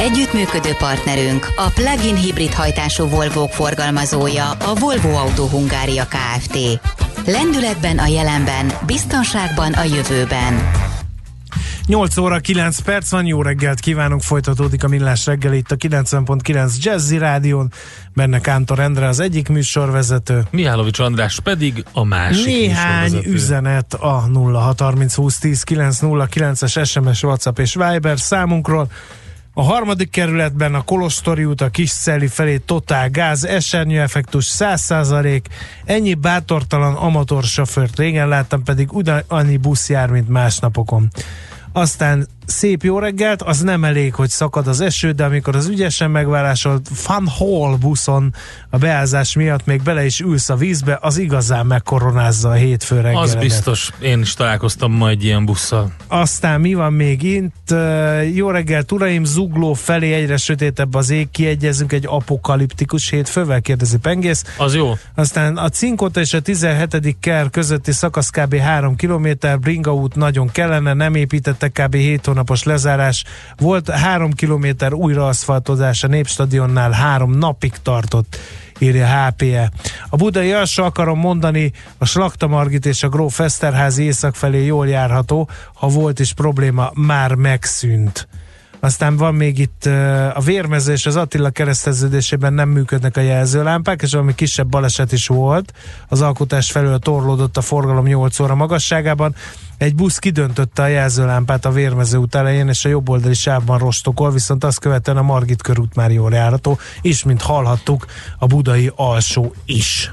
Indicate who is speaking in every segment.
Speaker 1: Együttműködő partnerünk a plug-in hibrid hajtású volvo forgalmazója a Volvo Auto Hungária Kft. Lendületben a jelenben, biztonságban a jövőben.
Speaker 2: 8 óra 9 perc van, jó reggelt kívánunk, folytatódik a Millás reggel itt a 90.9 Jazzy Rádión, benne Kántor Endre az egyik műsorvezető.
Speaker 3: Mihálovics András pedig a másik
Speaker 2: Néhány üzenet a 0630 20 10 909-es SMS, WhatsApp és Viber számunkról. A harmadik kerületben a Kolostori út, a Kiscelli felé totál gáz, esernyő effektus 100%, ennyi bátortalan amatőr sofőrt régen láttam, pedig ugyanannyi busz jár, mint más napokon. Aztán szép jó reggelt, az nem elég, hogy szakad az eső, de amikor az ügyesen megválásolt Van Hall buszon a beázás miatt még bele is ülsz a vízbe, az igazán megkoronázza a hétfő reggeledet.
Speaker 3: Az biztos, én is találkoztam majd ilyen busszal.
Speaker 2: Aztán mi van még itt? Jó reggelt, uraim, zugló felé egyre sötétebb az ég, kiegyezünk egy apokaliptikus hétfővel, kérdezi Pengész.
Speaker 3: Az jó.
Speaker 2: Aztán a Cinkota és a 17. ker közötti szakasz kb. 3 km, Bringa út nagyon kellene, nem építettek kb. 7 hónap hónapos lezárás volt, három kilométer újraaszfaltozás a Népstadionnál három napig tartott írja HPE. A budai alsó akarom mondani, a Slakta Margit és a Gróf Eszterházi észak felé jól járható, ha volt is probléma, már megszűnt. Aztán van még itt a vérmező és az Attila kereszteződésében nem működnek a jelzőlámpák, és valami kisebb baleset is volt. Az alkotás felől torlódott a forgalom 8 óra magasságában. Egy busz kidöntötte a jelzőlámpát a vérmező út elején, és a jobboldali sávban rostokol, viszont azt követően a Margit körút már jól járható, és mint hallhattuk, a budai alsó is.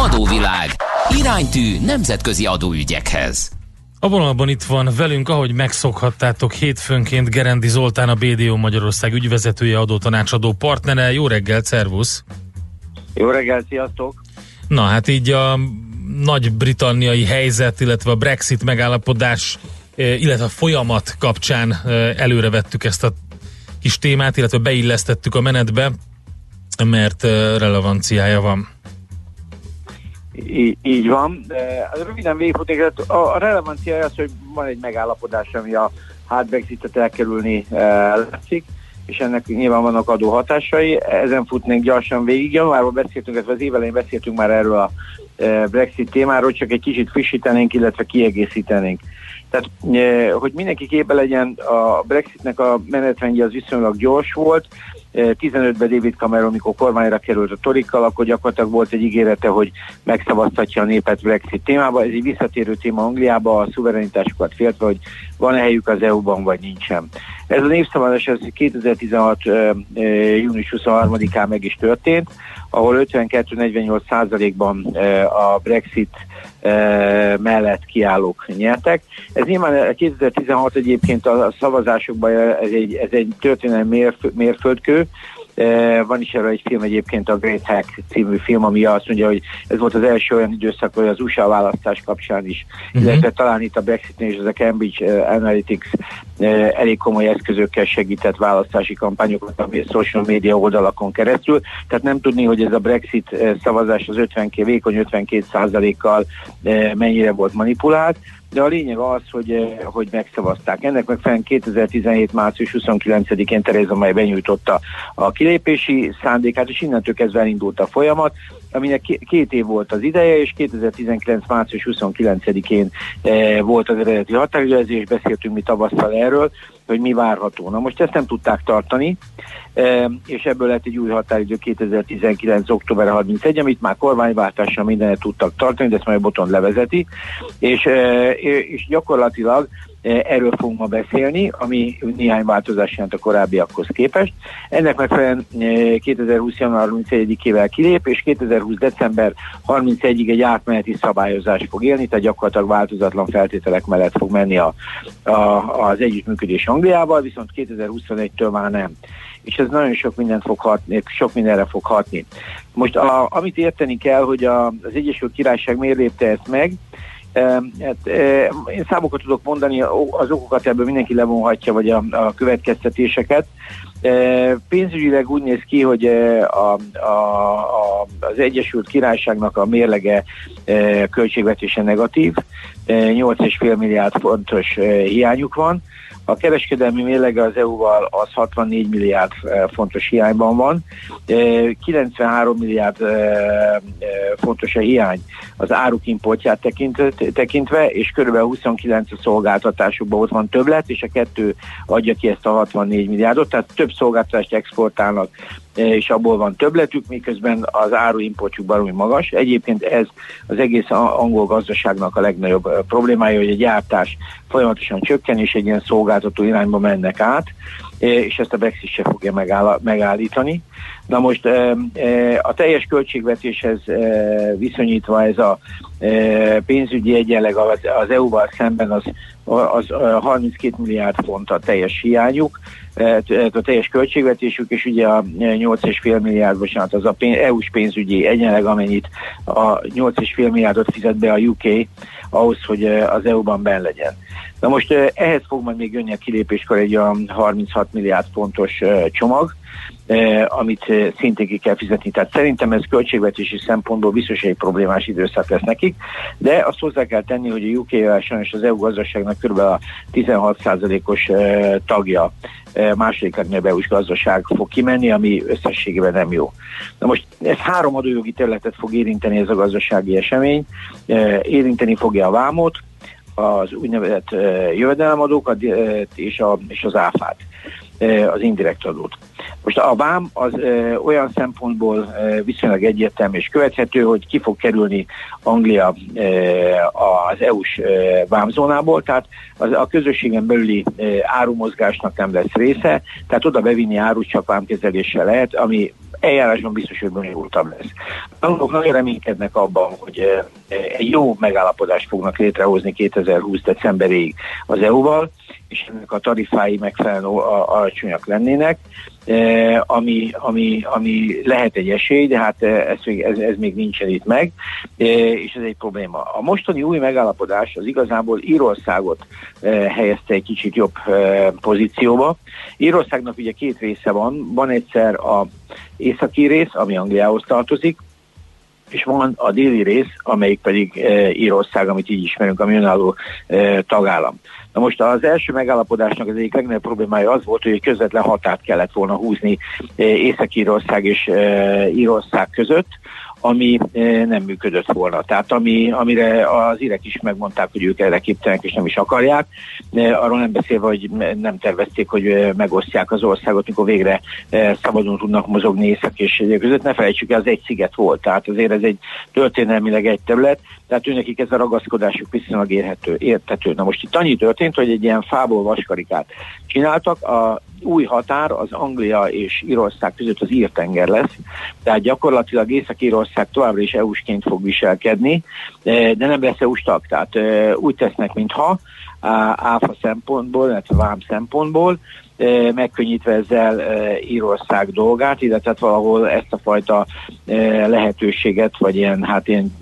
Speaker 4: Adóvilág. Iránytű nemzetközi adóügyekhez.
Speaker 3: A vonalban itt van velünk, ahogy megszokhattátok, hétfőnként Gerendi Zoltán, a BDO Magyarország ügyvezetője, adótanácsadó partnere. Jó reggelt, szervusz!
Speaker 5: Jó reggelt, sziasztok!
Speaker 3: Na hát így a nagy-britanniai helyzet, illetve a Brexit megállapodás, eh, illetve a folyamat kapcsán eh, előrevettük ezt a kis témát, illetve beillesztettük a menetbe, mert eh, relevanciája van.
Speaker 5: Í- így van. De röviden végigfutnék, a, a relevancia az, hogy van egy megállapodás, ami a hard Brexitet elkerülni e, látszik, és ennek nyilván vannak adó hatásai. Ezen futnék gyorsan végig. Januárban beszéltünk, ez az évelején beszéltünk már erről a e, Brexit témáról, csak egy kicsit frissítenénk, illetve kiegészítenénk. Tehát, e, hogy mindenki képbe legyen, a Brexitnek a menetrendje az viszonylag gyors volt, 15-ben David Cameron, amikor kormányra került a Torikkal, akkor gyakorlatilag volt egy ígérete, hogy megszavaztatja a népet Brexit témába. Ez egy visszatérő téma Angliába, a szuverenitásukat féltve, hogy van-e helyük az EU-ban, vagy nincsen. Ez a népszavazás ez 2016. június 23-án meg is történt, ahol 52-48 százalékban a Brexit mellett kiállók nyertek. Ez nyilván 2016 egyébként a szavazásokban ez egy, ez egy történelmi mérföldkő, van is erre egy film egyébként, a Great Hack című film, ami azt mondja, hogy ez volt az első olyan időszak, hogy az USA választás kapcsán is, uh-huh. illetve talán itt a brexit és az a Cambridge Analytics elég komoly eszközökkel segített választási kampányokat, a social media oldalakon keresztül. Tehát nem tudni, hogy ez a Brexit szavazás az 50 vékony 52 százalékkal mennyire volt manipulált de a lényeg az, hogy, eh, hogy megszavazták. Ennek megfelelően 2017. március 29-én Tereza May benyújtotta a kilépési szándékát, és innentől kezdve elindult a folyamat. aminek két év volt az ideje, és 2019. március 29-én volt az eredeti határidő, és beszéltünk mi tavasszal erről, hogy mi várható. Na most ezt nem tudták tartani, és ebből lett egy új határidő 2019. október 31, amit már kormányváltással mindenet tudtak tartani, de ezt majd Boton levezeti, és, és gyakorlatilag Erről fogunk ma beszélni, ami néhány változás jelent a korábbiakhoz képest. Ennek megfelelően 2020. január 31-ével kilép, és 2020. december 31-ig egy átmeneti szabályozás fog élni, tehát gyakorlatilag változatlan feltételek mellett fog menni a, a, az együttműködés Angliával, viszont 2021-től már nem és ez nagyon sok mindent fog hatni, sok mindenre fog hatni. Most a, amit érteni kell, hogy a, az Egyesült Királyság miért lépte ezt meg, Hát, én számokat tudok mondani, az okokat ebből mindenki levonhatja, vagy a, a következtetéseket. Pénzügyileg úgy néz ki, hogy a, a, a, az Egyesült Királyságnak a mérlege költségvetése negatív, 8,5 milliárd fontos hiányuk van, a kereskedelmi mérlege az EU-val az 64 milliárd fontos hiányban van. 93 eh, milliárd fontos a hiány az áruk importját tekintve, és kb. 29 a szolgáltatásokban ott van többlet, és a kettő adja ki ezt a 64 milliárdot, tehát több szolgáltatást exportálnak és abból van többletük, miközben az áruimportjuk baromi magas. Egyébként ez az egész angol gazdaságnak a legnagyobb problémája, hogy a gyártás folyamatosan csökken, és egy ilyen szolgáltató irányba mennek át, és ezt a Brexit se fogja megállítani. Na most a teljes költségvetéshez viszonyítva ez a pénzügyi egyenleg az EU-val szemben az, az 32 milliárd font a teljes hiányuk, a teljes költségvetésük, és ugye a 8,5 milliárd, bocsánat, az a pénz, EU-s pénzügyi egyenleg, amennyit a 8,5 milliárdot fizet be a UK ahhoz, hogy az EU-ban ben legyen. Na most ehhez fog majd még jönni a kilépéskor egy olyan 36 milliárd fontos csomag, amit szintén ki kell fizetni. Tehát szerintem ez költségvetési szempontból biztos egy problémás időszak lesz nekik, de azt hozzá kell tenni, hogy a UK sajnos az EU gazdaságnak kb. a 16%-os tagja második legnagyobb EU-s gazdaság fog kimenni, ami összességében nem jó. Na most ez három adójogi területet fog érinteni ez a gazdasági esemény. Érinteni fogja a vámot, az úgynevezett jövedelemadókat és, a, és az áfát, az indirekt adót. Most a vám az olyan szempontból viszonylag egyértelmű és követhető, hogy ki fog kerülni Anglia az EU-s vámzónából, tehát az, a közösségen belüli árumozgásnak nem lesz része, tehát oda bevinni árut csak vámkezeléssel lehet, ami eljárásban biztos, hogy bonyolultabb lesz. Angolok nagyon reménykednek abban, hogy egy jó megállapodást fognak létrehozni 2020. decemberig az EU-val, és ennek a tarifái megfelelően alacsonyak lennének, ami, ami, ami lehet egy esély, de hát ez, ez, ez még nincsen itt meg, és ez egy probléma. A mostani új megállapodás az igazából Írországot helyezte egy kicsit jobb pozícióba. Írországnak ugye két része van, van egyszer a északi rész, ami Angliához tartozik, és van a déli rész, amelyik pedig e, Írország, amit így ismerünk, ami önálló e, tagállam. Na most az első megállapodásnak az egyik legnagyobb problémája az volt, hogy egy közvetlen határt kellett volna húzni e, Észak-Írország és Írország között, ami eh, nem működött volna. Tehát ami, amire az írek is megmondták, hogy ők erre képtelenek és nem is akarják, eh, arról nem beszélve, hogy nem tervezték, hogy eh, megosztják az országot, mikor végre szabadon tudnak mozogni észak és között. Ne felejtsük el, az egy sziget volt, tehát azért ez egy történelmileg egy terület, tehát őnekik ez a ragaszkodásuk viszonylag érhető, értető. Na most itt annyi történt, hogy egy ilyen fából vaskarikát csináltak, a új határ az Anglia és Írország között az írtenger lesz, tehát gyakorlatilag Észak-Írország továbbra is EU-sként fog viselkedni, de nem lesz EU-s tag, tehát úgy tesznek, mintha áfa szempontból, illetve vám szempontból, megkönnyítve ezzel Írország dolgát, illetve valahol ezt a fajta lehetőséget, vagy ilyen, hát ilyen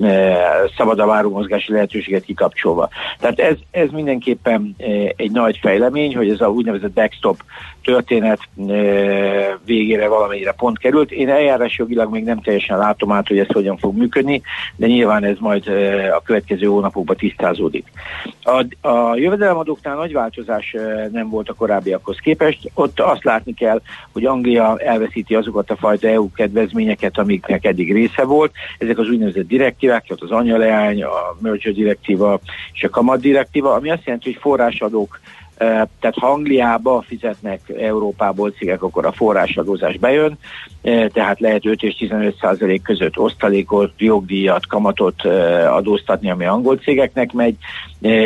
Speaker 5: szabad mozgási lehetőséget kikapcsolva. Tehát ez, ez mindenképpen egy nagy fejlemény, hogy ez a úgynevezett backstop történet végére valamennyire pont került. Én eljárás jogilag még nem teljesen látom át, hogy ez hogyan fog működni, de nyilván ez majd a következő hónapokban tisztázódik. A, a jövedelemadóknál nagy változás nem volt a korábbiakhoz képest, képest. Ott azt látni kell, hogy Anglia elveszíti azokat a fajta EU kedvezményeket, amiknek eddig része volt. Ezek az úgynevezett direktívák, tehát az anyaleány, a merger direktíva és a kamat direktíva, ami azt jelenti, hogy forrásadók tehát ha Angliába fizetnek Európából cégek, akkor a forrásadózás bejön, tehát lehet 5 és 15 százalék között osztalékot, jogdíjat, kamatot adóztatni, ami angol cégeknek megy,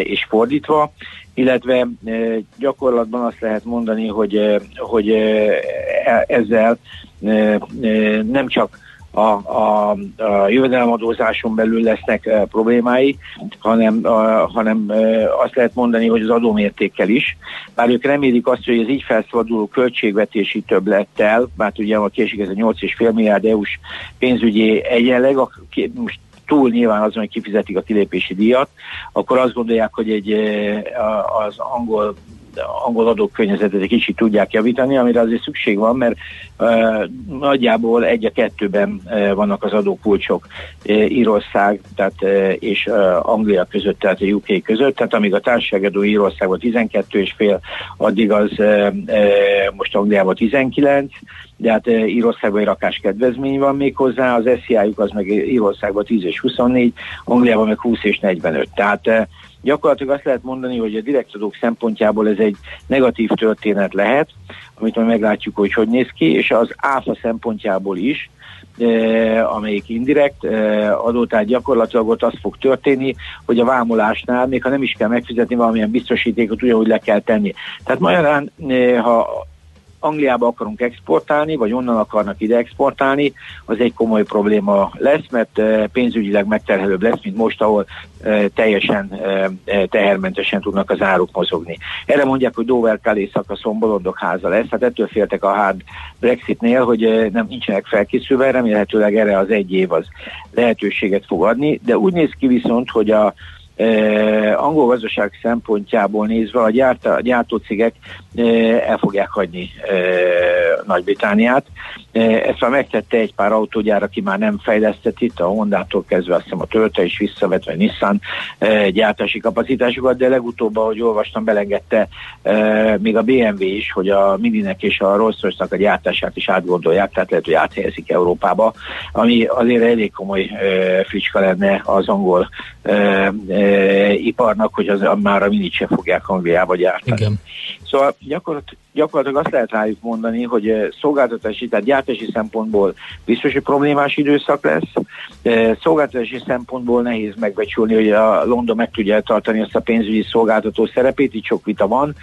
Speaker 5: és fordítva illetve gyakorlatban azt lehet mondani, hogy, hogy e, ezzel nem csak a, a, a jövedelemadózáson belül lesznek problémái, hanem, a, hanem azt lehet mondani, hogy az adómértékkel is. Bár ők remélik azt, hogy az így felszabaduló költségvetési többlettel, bár ugye a késik ez a 8,5 milliárd EU-s pénzügyi egyenleg, a, most túl nyilván azon, hogy kifizetik a kilépési díjat, akkor azt gondolják, hogy egy, e, az angol angol adókörnyezetet egy kicsit tudják javítani, amire azért szükség van, mert uh, nagyjából egy a kettőben uh, vannak az adókulcsok uh, Írország tehát, uh, és uh, Anglia között, tehát a UK között, tehát amíg a társaságadó Írországban 12 és fél, addig az uh, uh, most Angliában 19, de hát Írországban egy rakás kedvezmény van még hozzá, az SZIA-juk az meg Írországban 10 és 24, Angliában meg 20 és 45. Tehát Gyakorlatilag azt lehet mondani, hogy a direktadók szempontjából ez egy negatív történet lehet, amit majd meglátjuk, hogy hogy néz ki, és az áfa szempontjából is, eh, amelyik indirekt eh, adó, tehát gyakorlatilag ott az fog történni, hogy a vámolásnál, még ha nem is kell megfizetni valamilyen biztosítékot, ugyanúgy le kell tenni. Tehát magyarán, eh, ha Angliába akarunk exportálni, vagy onnan akarnak ide exportálni, az egy komoly probléma lesz, mert eh, pénzügyileg megterhelőbb lesz, mint most, ahol eh, teljesen eh, tehermentesen tudnak az áruk mozogni. Erre mondják, hogy Dover Calais szakaszon bolondok háza lesz, hát ettől féltek a hard Brexitnél, hogy nem nincsenek felkészülve, remélhetőleg erre az egy év az lehetőséget fog adni, de úgy néz ki viszont, hogy a Eh, angol gazdaság szempontjából nézve a, gyárt, a gyártócégek eh, el fogják hagyni eh, Nagy-Britániát. Eh, ezt már megtette egy pár autógyár, aki már nem fejlesztett itt, a Honda-tól kezdve azt hiszem a Toyota is visszavetve Nissan eh, gyártási kapacitásokat, de legutóbb, ahogy olvastam, belengedte eh, még a BMW is, hogy a Mininek és a rolls a gyártását is átgondolják, tehát lehet, hogy áthelyezik Európába, ami azért elég komoly fricska lenne az angol iparnak, hogy az, már a minit se fogják Angliába gyártani. Igen. Szóval gyakorlat, gyakorlatilag azt lehet rájuk mondani, hogy szolgáltatási, tehát gyártási szempontból biztos, hogy problémás időszak lesz. Szolgáltatási szempontból nehéz megbecsülni, hogy a London meg tudja tartani ezt a pénzügyi szolgáltató szerepét, itt sok vita van.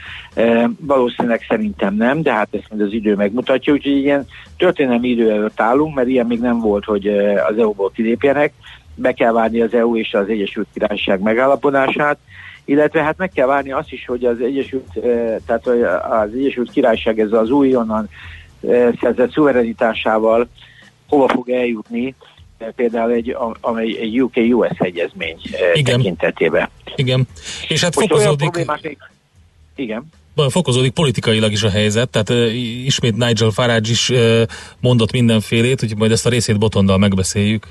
Speaker 5: Valószínűleg szerintem nem, de hát ezt mind az idő megmutatja, úgyhogy ilyen történelmi idő előtt állunk, mert ilyen még nem volt, hogy az EU-ból kilépjenek be kell várni az EU és az Egyesült Királyság megállapodását, illetve hát meg kell várni azt is, hogy az Egyesült, eh, tehát az Egyesült Királyság ez az újonnan eh, szerzett szuverenitásával hova fog eljutni, eh, például egy, amely egy UK-US egyezmény Igen. tekintetében.
Speaker 3: Igen, és hát Most fokozódik... Még...
Speaker 5: Igen
Speaker 3: fokozódik politikailag is a helyzet, tehát uh, ismét Nigel Farage is uh, mondott mindenfélét, úgyhogy majd ezt a részét Botondal megbeszéljük.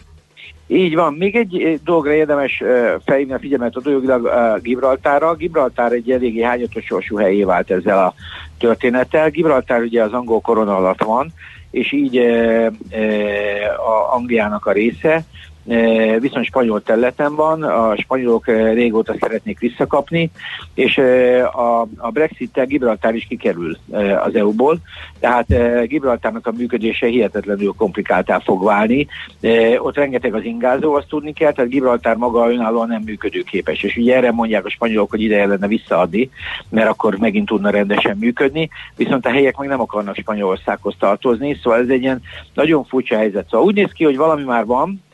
Speaker 5: Így van. Még egy eh, dologra érdemes eh, felhívni a figyelmet a dolgilag eh, Gibraltárra. Gibraltár egy eléggé hányatos sorsú helyé vált ezzel a történettel. Gibraltár ugye az angol korona alatt van, és így a Angliának a része, E, viszont spanyol területen van, a spanyolok e, régóta szeretnék visszakapni, és e, a, a Brexit-tel Gibraltár is kikerül az EU-ból, tehát Gibraltárnak a működése hihetetlenül komplikáltá fog válni. Ott rengeteg az ingázó, azt tudni kell, tehát Gibraltár maga önállóan nem működőképes, és ugye erre mondják a spanyolok, hogy ideje lenne visszaadni, mert akkor megint tudna rendesen működni, viszont a helyek meg nem akarnak Spanyolországhoz tartozni, szóval ez egy ilyen nagyon furcsa helyzet. Szóval úgy néz ki, hogy valami már van,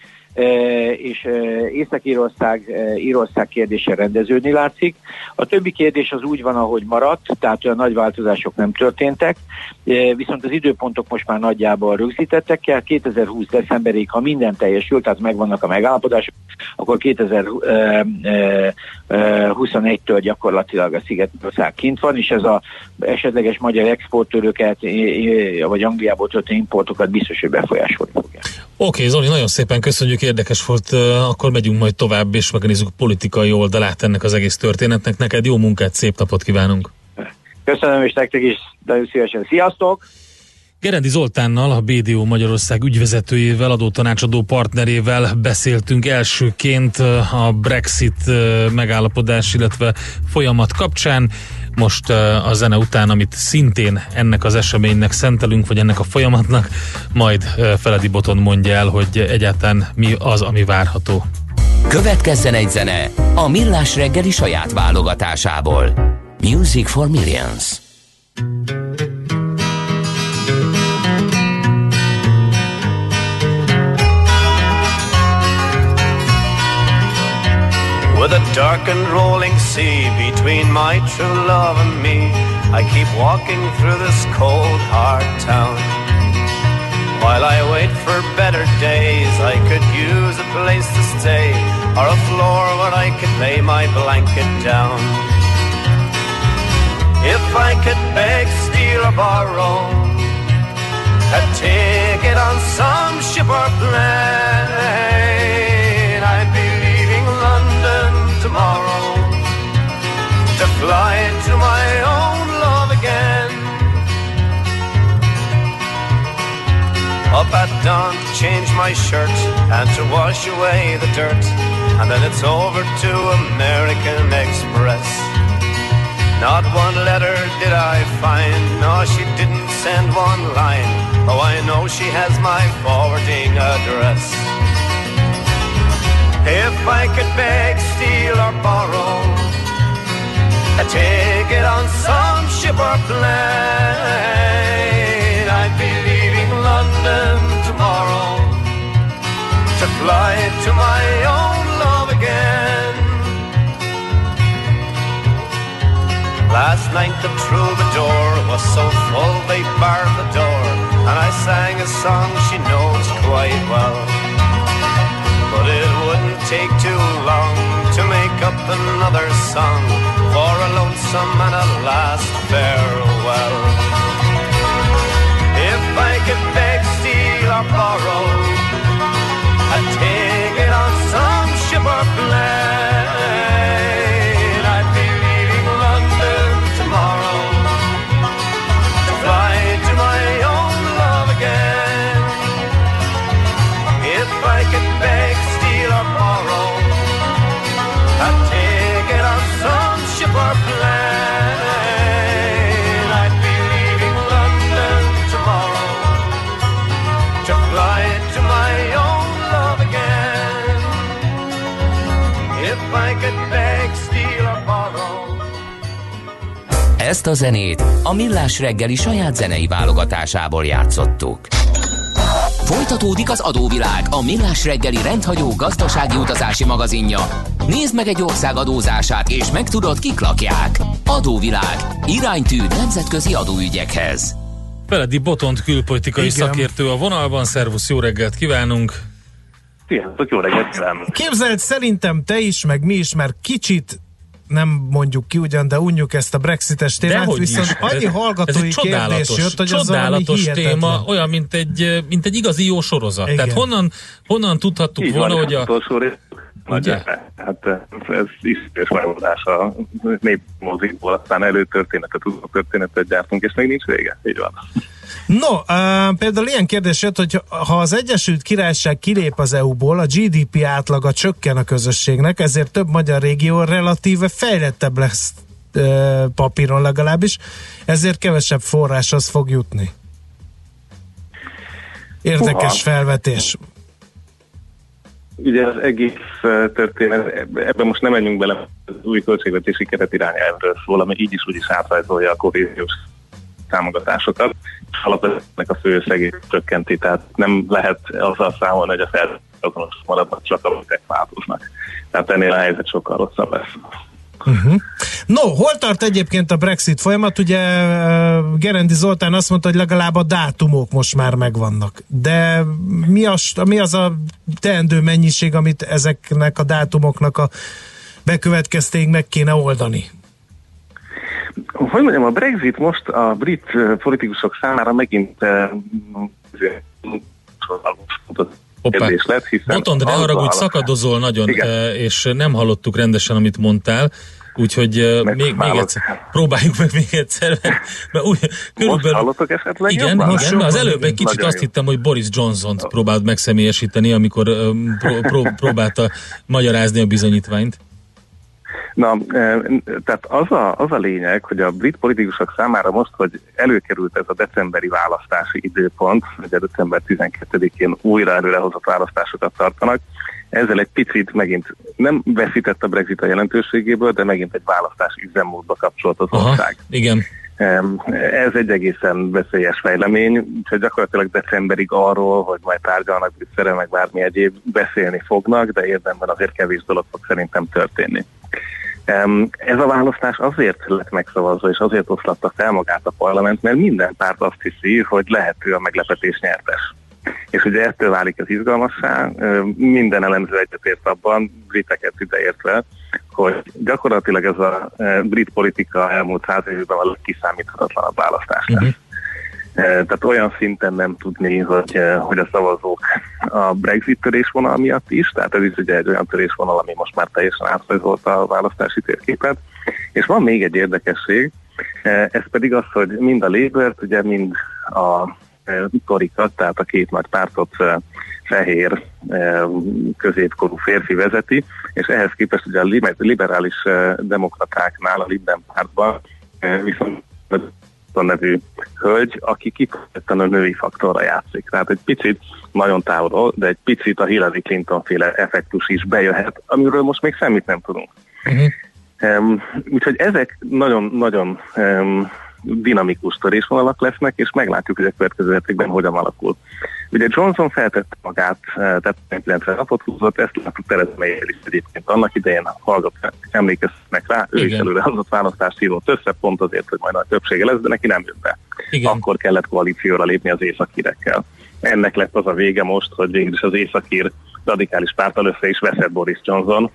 Speaker 5: és Észak-Írország Írország kérdése rendeződni látszik. A többi kérdés az úgy van, ahogy maradt, tehát olyan nagy változások nem történtek, viszont az időpontok most már nagyjából rögzítettek kell. 2020 decemberig, ha minden teljesül, tehát megvannak a megállapodások, akkor 2021-től gyakorlatilag a Szigetország kint van, és ez a esetleges magyar exportőröket, vagy Angliából történő importokat biztos, hogy befolyásolni fogja.
Speaker 3: Oké, okay, Zoli, nagyon szépen köszönjük, érdekes volt, akkor megyünk majd tovább, és megnézzük politikai oldalát ennek az egész történetnek. Neked jó munkát, szép napot kívánunk!
Speaker 5: Köszönöm, és nektek is nagyon szívesen. Sziasztok!
Speaker 3: Gerendi Zoltánnal, a BDO Magyarország ügyvezetőjével, adótanácsadó partnerével beszéltünk elsőként a Brexit megállapodás, illetve folyamat kapcsán. Most a zene után, amit szintén ennek az eseménynek szentelünk, vagy ennek a folyamatnak, majd Feledi Boton mondja el, hogy egyáltalán mi az, ami várható.
Speaker 4: Következzen egy zene a Millás reggeli saját válogatásából. Music for Millions.
Speaker 6: With a dark and rolling sea between my true love and me, I keep walking through this cold, hard town. While I wait for better days, I could use a place to stay or a floor where I could lay my blanket down. If I could beg, steal, or borrow, a ticket on some ship or plane, fly to my own love again. Up at dawn to change my shirt and to wash away the dirt, and then it's over to American Express. Not one letter did I find, no, she didn't send one line. Oh, I know she has my forwarding address. If I could beg, steal, or borrow a ticket on some ship or plane, I'd be leaving London tomorrow to fly to my own love again. Last night the troubadour was so full they barred the door, and I sang a song she knows quite well. It wouldn't take too long to make up another song for a lonesome and a last farewell. If I could beg, steal, or borrow a ticket on some ship or plane,
Speaker 4: Ezt a zenét a Millás reggeli saját zenei válogatásából játszottuk. Folytatódik az adóvilág, a Millás reggeli rendhagyó gazdasági utazási magazinja. Nézd meg egy ország adózását, és megtudod, kik lakják. Adóvilág. Iránytű nemzetközi adóügyekhez.
Speaker 3: Feledi Botont külpolitikai
Speaker 2: Igen.
Speaker 3: szakértő a vonalban. Szervusz, jó reggelt kívánunk!
Speaker 7: Sziasztok, jó reggelt kívánok!
Speaker 2: Képzeld, szerintem te is, meg mi is, mert kicsit nem mondjuk ki ugyan, de unjuk ezt a brexites témát,
Speaker 3: Dehogy
Speaker 2: viszont
Speaker 3: is.
Speaker 2: annyi hallgatói
Speaker 3: ez egy csodálatos,
Speaker 2: kérdés jött, hogy az valami
Speaker 3: csodálatos
Speaker 2: hihetetlen.
Speaker 3: téma, olyan, mint egy, mint egy igazi jó sorozat.
Speaker 2: Igen.
Speaker 3: Tehát honnan, honnan tudhattuk
Speaker 7: Így
Speaker 3: volna,
Speaker 7: van,
Speaker 3: hogy a...
Speaker 7: Nagy, hát ez ismerős megoldás a népmozikból, aztán előtörténetet, történetet gyártunk, és még nincs vége. Így van.
Speaker 2: No, uh, például ilyen kérdés jött, hogy ha az Egyesült Királyság kilép az EU-ból, a GDP átlaga csökken a közösségnek, ezért több magyar régió relatíve fejlettebb lesz uh, papíron legalábbis, ezért kevesebb forráshoz fog jutni. Érdekes
Speaker 7: Húha.
Speaker 2: felvetés.
Speaker 7: Ugye az egész eh, történet, ebben most nem menjünk bele, az új költségvetési keret irányelvről szól, ami így is úgy is átrajzolja a kohéziós támogatásokat, és alapvetően a főösszegét csökkenti, tehát nem lehet azzal számolni, hogy a feltétlenül maradnak, csak a változnak. Tehát ennél a helyzet sokkal rosszabb lesz.
Speaker 2: Uh-huh. No, hol tart egyébként a Brexit folyamat? Ugye uh, Gerendi Zoltán azt mondta, hogy legalább a dátumok most már megvannak. De mi az, mi az a teendő mennyiség, amit ezeknek a dátumoknak a bekövetkeztéig meg kéne oldani?
Speaker 7: Hogy mondjam, a Brexit most a brit eh, politikusok számára megint eh. Kérdés lett, hiszen
Speaker 3: Botond, ne haragudj, szakadozol nagyon,
Speaker 7: Igen.
Speaker 3: eh, és nem hallottuk rendesen, amit mondtál. Úgyhogy uh, még, még egyszer, próbáljuk meg még egyszer. Mert, mert úgy,
Speaker 7: körülbelül, most esetleg
Speaker 3: Igen, jobban? igen, mert az előbb egy kicsit azt hittem, hogy Boris Johnson-t próbált megszemélyesíteni, amikor um, pró, pró, próbálta magyarázni a bizonyítványt.
Speaker 7: Na, tehát az a, az a lényeg, hogy a brit politikusok számára most, hogy előkerült ez a decemberi választási időpont, a december 12-én újra előrehozott választásokat tartanak, ezzel egy picit megint nem veszített a Brexit a jelentőségéből, de megint egy választási üzemmódba kapcsolt az Aha, ország.
Speaker 3: Igen.
Speaker 7: Ez egy egészen veszélyes fejlemény, úgyhogy gyakorlatilag decemberig arról, hogy majd tárgyalnak Brüsszelre, meg bármi egyéb beszélni fognak, de érdemben azért kevés dolog fog szerintem történni. Ez a választás azért lett megszavazva, és azért oszlatta fel magát a parlament, mert minden párt azt hiszi, hogy lehető a meglepetés nyertes. És ugye ettől válik az izgalmassá, minden elemző egyetért abban, briteket ideértve, hogy gyakorlatilag ez a brit politika elmúlt száz évben a legkiszámíthatatlanabb választás lesz. Uh-huh. Tehát olyan szinten nem tudni, hogy, hogy a szavazók a Brexit törésvonal miatt is, tehát ez is ugye egy olyan törésvonal, ami most már teljesen átrajzolta a választási térképet. És van még egy érdekesség, ez pedig az, hogy mind a Labour-t, ugye mind a Torikat, tehát a két nagy pártot fehér középkorú férfi vezeti, és ehhez képest ugye a liberális demokratáknál, a Libden pártban viszont a nevű hölgy, aki kifejezetten a női faktorra játszik. Tehát egy picit, nagyon távolról, de egy picit a Hillary Clinton féle effektus is bejöhet, amiről most még semmit nem tudunk. Uh-huh. Um, úgyhogy ezek nagyon-nagyon um, dinamikus törésvonalak lesznek, és meglátjuk, hogy a következő hetekben hogyan alakul. Ugye Johnson feltette magát, eh, tehát 90 napot húzott, ezt láttuk Tereza is egyébként annak idején hallgat, emlékeznek rá, ő Igen. is előre hozott választást hívott össze, pont azért, hogy majd a többsége lesz, de neki nem jött be. Igen. Akkor kellett koalícióra lépni az északírekkel. Ennek lett az a vége most, hogy végül is az északír radikális pártal össze is veszett Boris Johnson,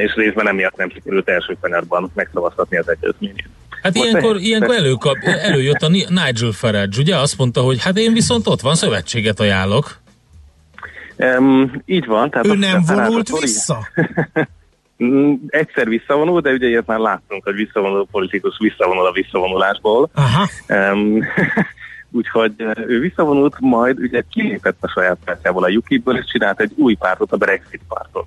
Speaker 7: és részben emiatt nem sikerült első kanyarban megszavaztatni az egyezményét.
Speaker 3: Hát ilyenkor, ilyenkor előkap, előjött a Nigel Farage, ugye? Azt mondta, hogy hát én viszont ott van, szövetséget ajánlok.
Speaker 7: Um, így van.
Speaker 2: Tehát ő nem vonult vissza?
Speaker 7: Mm, egyszer visszavonul, de ugye ilyet már láttunk, hogy visszavonuló politikus visszavonul a visszavonulásból. Aha. Um, úgyhogy ő visszavonult, majd ugye kilépett a saját pártjából a UKIP-ből, és csinált egy új pártot, a Brexit pártot.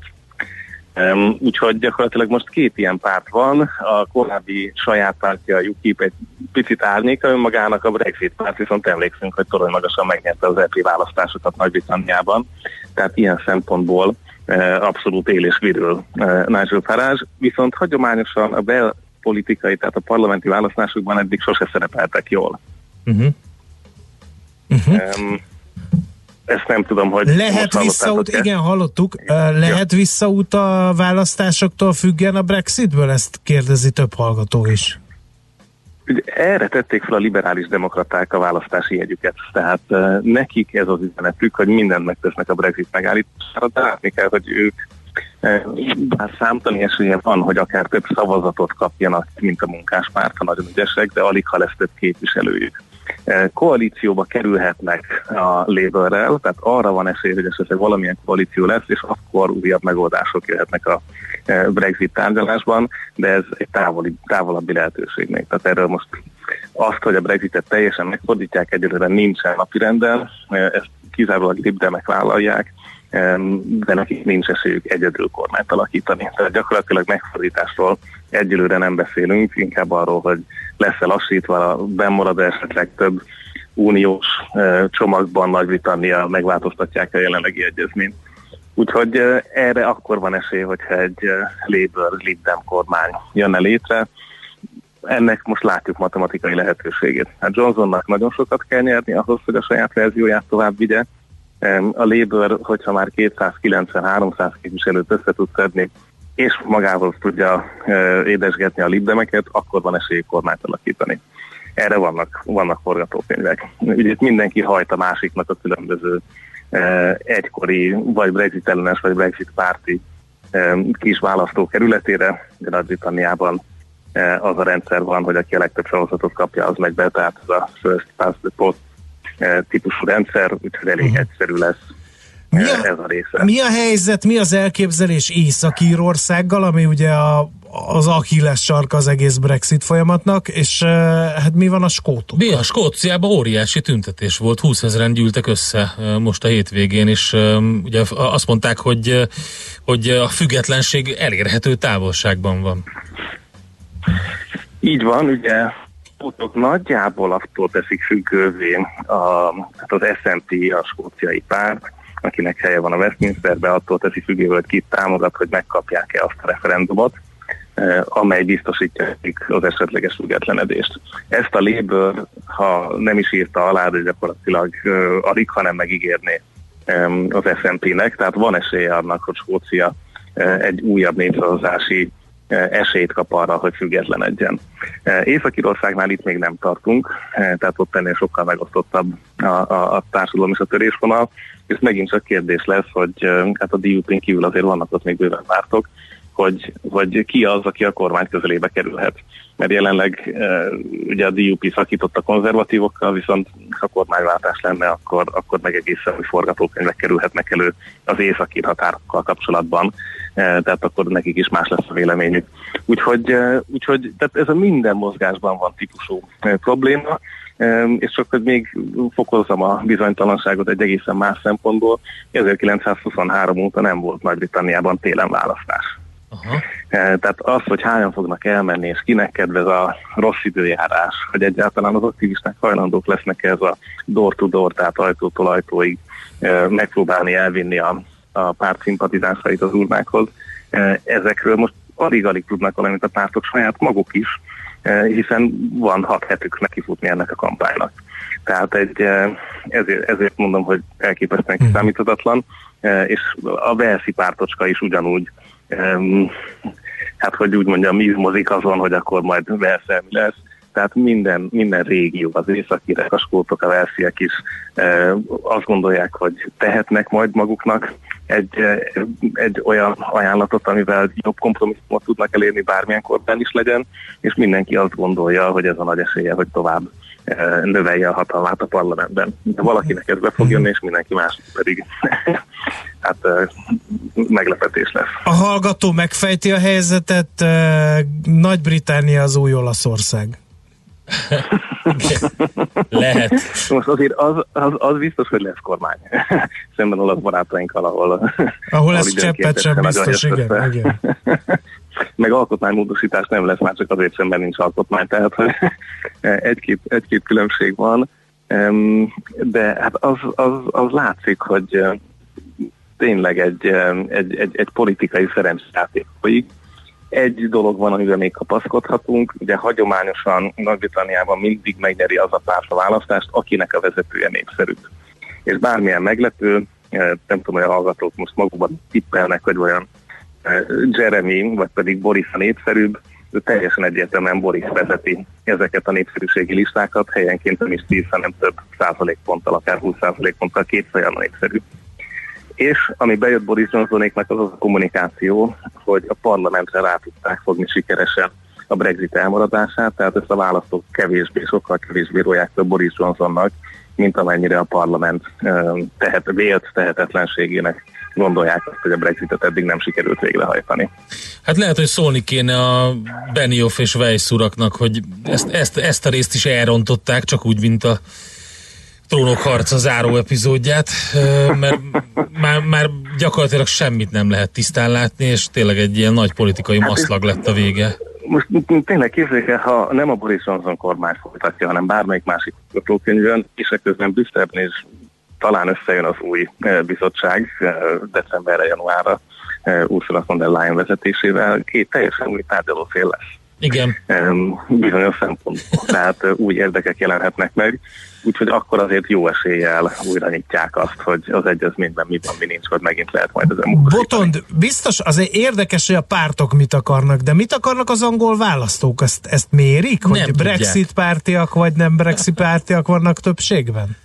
Speaker 7: Um, úgyhogy gyakorlatilag most két ilyen párt van, a korábbi saját pártja, a UKIP egy picit árnyéka önmagának, a Brexit párt viszont emlékszünk, hogy torony magasan megnyerte az EP választásokat Nagy-Britanniában, tehát ilyen szempontból uh, abszolút él és virül uh, Nigel Farage, viszont hagyományosan a belpolitikai, tehát a parlamenti választásokban eddig sose szerepeltek jól. Uh-huh. Uh-huh. Um, ezt nem tudom, hogy
Speaker 2: Lehet visszaút, igen, hallottuk, lehet ja. visszaút a választásoktól függen a Brexitből? Ezt kérdezi több hallgató is.
Speaker 7: Ugye erre tették fel a liberális demokraták a választási jegyüket, tehát uh, nekik ez az üzenetük, hogy mindent megtesznek a Brexit megállítására, de látni kell, hogy ők bár számtani esélye van, hogy akár több szavazatot kapjanak, mint a munkáspárt, ha nagyon ügyesek, de alig ha lesz több képviselőjük. Eh, koalícióba kerülhetnek a Labourrel, tehát arra van esély, hogy esetleg valamilyen koalíció lesz, és akkor újabb megoldások jöhetnek a eh, Brexit tárgyalásban, de ez egy távoli, távolabbi lehetőség még. Tehát erről most azt, hogy a Brexitet teljesen megfordítják, egyelőre nincsen napirenden, eh, ezt kizárólag libdemek vállalják, de nekik nincs esélyük egyedül kormányt alakítani. Tehát gyakorlatilag megfordításról egyelőre nem beszélünk, inkább arról, hogy lesz-e lassítva, bemarad esetleg több uniós csomagban Nagy-Britannia megváltoztatják a jelenlegi egyezményt. Úgyhogy erre akkor van esély, hogyha egy Labour Lib kormány jönne létre. Ennek most látjuk matematikai lehetőségét. Hát Johnsonnak nagyon sokat kell nyerni ahhoz, hogy a saját verzióját tovább vigye. A Labour, hogyha már 290-300 képviselőt össze tud szedni, és magához tudja édesgetni a libdemeket, akkor van esély kormányt alakítani. Erre vannak, vannak forgatókönyvek. Ugye itt mindenki hajt a másiknak a különböző egykori, vagy Brexit ellenes, vagy Brexit párti kis választókerületére, de Nagy-Britanniában az a rendszer van, hogy aki a legtöbb szavazatot kapja, az megy be, tehát ez a first past the post típusú rendszer, úgyhogy elég uh-huh. egyszerű lesz
Speaker 2: mi a, ez a része. Mi a helyzet, mi az elképzelés Észak-Írországgal, ami ugye a, az Achilles sarka az egész Brexit folyamatnak, és uh, hát mi van a skótok?
Speaker 3: Mi a Skóciában óriási tüntetés volt, 20 ezeren gyűltek össze uh, most a hétvégén, és uh, ugye azt mondták, hogy, hogy a függetlenség elérhető távolságban van.
Speaker 7: Így van, ugye pótok nagyjából attól teszik függővé a, hát az SNP, a skóciai párt, akinek helye van a Westminsterbe, attól teszi függővé, hogy kit támogat, hogy megkapják-e azt a referendumot, eh, amely biztosítja az esetleges függetlenedést. Ezt a Labour, ha nem is írta alá, de gyakorlatilag uh, alig, hanem megígérné um, az SNP-nek, tehát van esélye annak, hogy Skócia egy újabb népszavazási esélyt kap arra, hogy függetlenedjen. Észak-Írországnál itt még nem tartunk, tehát ott ennél sokkal megosztottabb a, a, a társadalom és a törésvonal, és megint csak kérdés lesz, hogy hát a DUP-n kívül azért vannak ott még bőven pártok, hogy, hogy ki az, aki a kormány közelébe kerülhet. Mert jelenleg ugye a DUP szakított a konzervatívokkal, viszont ha kormányváltás lenne, akkor, akkor meg egészen új forgatókönyvek kerülhetnek elő az északír határokkal kapcsolatban, tehát akkor nekik is más lesz a véleményük. Úgyhogy, úgyhogy tehát ez a minden mozgásban van típusú probléma, és csak hogy még fokozzam a bizonytalanságot egy egészen más szempontból, 1923 óta nem volt Nagy-Britanniában télen választás. Aha. Tehát az, hogy hányan fognak elmenni, és kinek kedvez a rossz időjárás, hogy egyáltalán az aktivisták hajlandók lesznek ez a door-to-door, tehát ajtótól ajtóig megpróbálni elvinni a, a párt szimpatizánsait az urnákhoz. Ezekről most alig-alig tudnak valamit a pártok saját maguk is, hiszen van hat hetük nekifutni ennek a kampánynak. Tehát egy, ezért, ezért mondom, hogy elképesztően mhm. kiszámíthatatlan, és a Velszi pártocska is ugyanúgy hát hogy úgy mondjam, izmozik azon, hogy akkor majd Velszel mi lesz. Tehát minden, minden régió, az északírek, a skótok, a velsziek is azt gondolják, hogy tehetnek majd maguknak egy, egy olyan ajánlatot, amivel jobb kompromisszumot tudnak elérni bármilyen korban is legyen, és mindenki azt gondolja, hogy ez a nagy esélye, hogy tovább növelje a hatalmát a parlamentben. De valakinek ez be fog jönni, és mindenki más pedig hát meglepetés lesz.
Speaker 2: A hallgató megfejti a helyzetet, Nagy-Britannia az új Olaszország.
Speaker 3: Lehet.
Speaker 7: Most azért az, az, az biztos, hogy lesz kormány. Szemben olasz barátainkkal, ahol...
Speaker 2: Ahol ez cseppet sem biztos, igen, igen.
Speaker 7: Meg alkotmánymódosítás nem lesz, már csak azért szemben nincs alkotmány, tehát egy-két, egy-két különbség van, de hát az, az, az látszik, hogy tényleg egy, egy, egy, egy politikai szerencsejáték folyik, egy dolog van, amivel még kapaszkodhatunk, ugye hagyományosan Nagy-Britanniában mindig megnyeri az a párt a választást, akinek a vezetője népszerű. És bármilyen meglepő, nem tudom, hogy a hallgatók most magukban tippelnek, hogy olyan Jeremy, vagy pedig Boris a népszerűbb, de teljesen egyértelműen Boris vezeti ezeket a népszerűségi listákat, helyenként nem is 10, hanem több százalékponttal, akár 20 százalékponttal kétszerűen a népszerű. És ami bejött Boris Johnsonéknak az a kommunikáció, hogy a parlamentre rá tudták fogni sikeresen a Brexit elmaradását, tehát ezt a választók kevésbé, sokkal kevésbé róják több Boris Johnsonnak, mint amennyire a parlament tehet, vélt tehetetlenségének gondolják azt, hogy a Brexitet eddig nem sikerült végrehajtani.
Speaker 3: Hát lehet, hogy szólni kéne a Benioff és Weiss uraknak, hogy ezt, ezt, ezt a részt is elrontották, csak úgy, mint a Trónok harca záró epizódját, mert már, már gyakorlatilag semmit nem lehet tisztán látni, és tényleg egy ilyen nagy politikai hát maszlag lett a vége.
Speaker 7: Most tényleg képzeljük el, ha nem a Boris Johnson kormány folytatja, hanem bármelyik másik könyvön, és közben Brüsszelben is talán összejön az új bizottság decemberre, januárra Ursula von der Leyen vezetésével, két teljesen új tárgyalófél lesz.
Speaker 3: Igen.
Speaker 7: Bizonyos szempontból. Tehát új érdekek jelenhetnek meg, úgyhogy akkor azért jó eséllyel újra nyitják azt, hogy az egyezményben mi van, mi nincs, hogy megint lehet majd az
Speaker 2: Botond, biztos azért érdekes, hogy a pártok mit akarnak, de mit akarnak az angol választók? Ezt, ezt mérik, hogy nem Brexit tudják. pártiak vagy nem Brexit pártiak vannak többségben?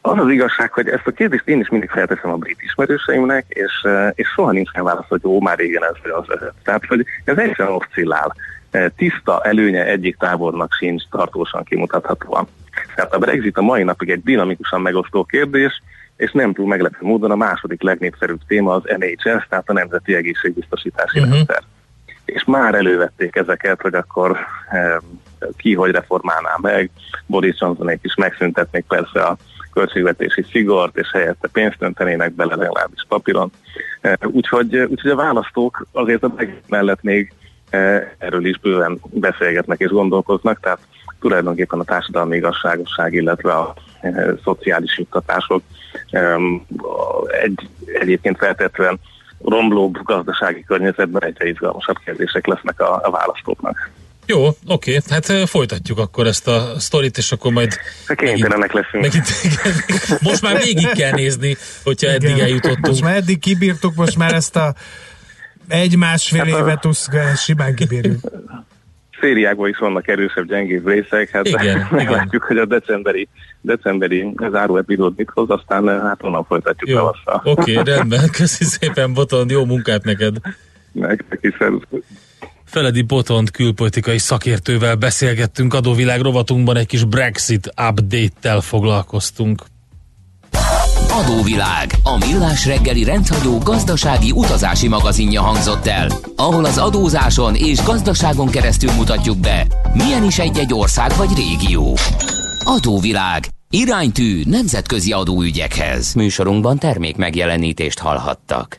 Speaker 7: Az az igazság, hogy ezt a kérdést én is mindig felteszem a brit ismerőseimnek, és, eh, és soha nincs válasz, hogy ó, már régen ez vagy az vezet. Tehát, hogy ez egyszerűen oszcillál. Eh, tiszta előnye egyik tábornak sincs tartósan kimutathatóan. Tehát a Brexit a mai napig egy dinamikusan megosztó kérdés, és nem túl meglepő módon a második legnépszerűbb téma az NHS, tehát a Nemzeti Egészségbiztosítási uh-huh. Rendszer. és már elővették ezeket, hogy akkor ki hogy reformálná meg, Boris Johnsonék is megszüntetnék persze a költségvetési szigort, és helyette pénzt öntenének bele legalábbis papíron. Úgyhogy, úgyhogy a választók azért a mellett még erről is bőven beszélgetnek és gondolkoznak, tehát tulajdonképpen a társadalmi igazságosság, illetve a e, szociális juttatások e, egy, egyébként feltétlenül romlóbb gazdasági környezetben egyre izgalmasabb kérdések lesznek a, a választóknak.
Speaker 3: Jó, oké, hát folytatjuk akkor ezt a sztorit, és akkor majd...
Speaker 7: Kénytelenek leszünk. Megint,
Speaker 3: most már végig kell nézni, hogyha eddig Igen. eljutottunk.
Speaker 2: Most már eddig kibírtuk, most már ezt a egy-másfél hát évet usz, simán kibírjuk.
Speaker 7: Szériákban is vannak erősebb, gyengébb részek, hát igen, meglátjuk, hogy a decemberi, decemberi záró epizód mit hoz, aztán hát onnan folytatjuk
Speaker 3: jó. Oké, okay, rendben, köszi szépen Botond, jó munkát neked!
Speaker 7: Nektek is,
Speaker 3: Feledi Botond külpolitikai szakértővel beszélgettünk, adóvilág rovatunkban egy kis Brexit update-tel foglalkoztunk.
Speaker 4: Adóvilág, a millás reggeli rendhagyó gazdasági utazási magazinja hangzott el, ahol az adózáson és gazdaságon keresztül mutatjuk be, milyen is egy-egy ország vagy régió. Adóvilág, iránytű nemzetközi adóügyekhez. Műsorunkban termék megjelenítést hallhattak.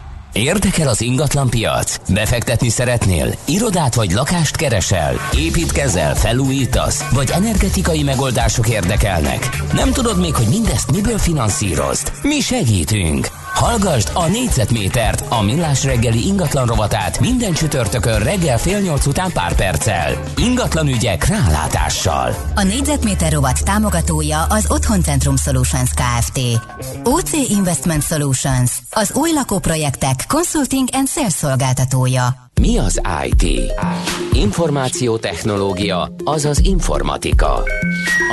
Speaker 4: Érdekel az ingatlan piac? Befektetni szeretnél? Irodát vagy lakást keresel? Építkezel, felújítasz? Vagy energetikai megoldások érdekelnek? Nem tudod még, hogy mindezt miből finanszírozd? Mi segítünk! Hallgasd a négyzetmétert, a millás reggeli ingatlan rovatát minden csütörtökön reggel fél nyolc után pár perccel. Ingatlan ügyek rálátással.
Speaker 1: A négyzetméter rovat támogatója az Otthoncentrum Solutions Kft. OC Investment Solutions, az új lakóprojektek consulting and sales szolgáltatója.
Speaker 4: Mi az IT? Információtechnológia, azaz informatika.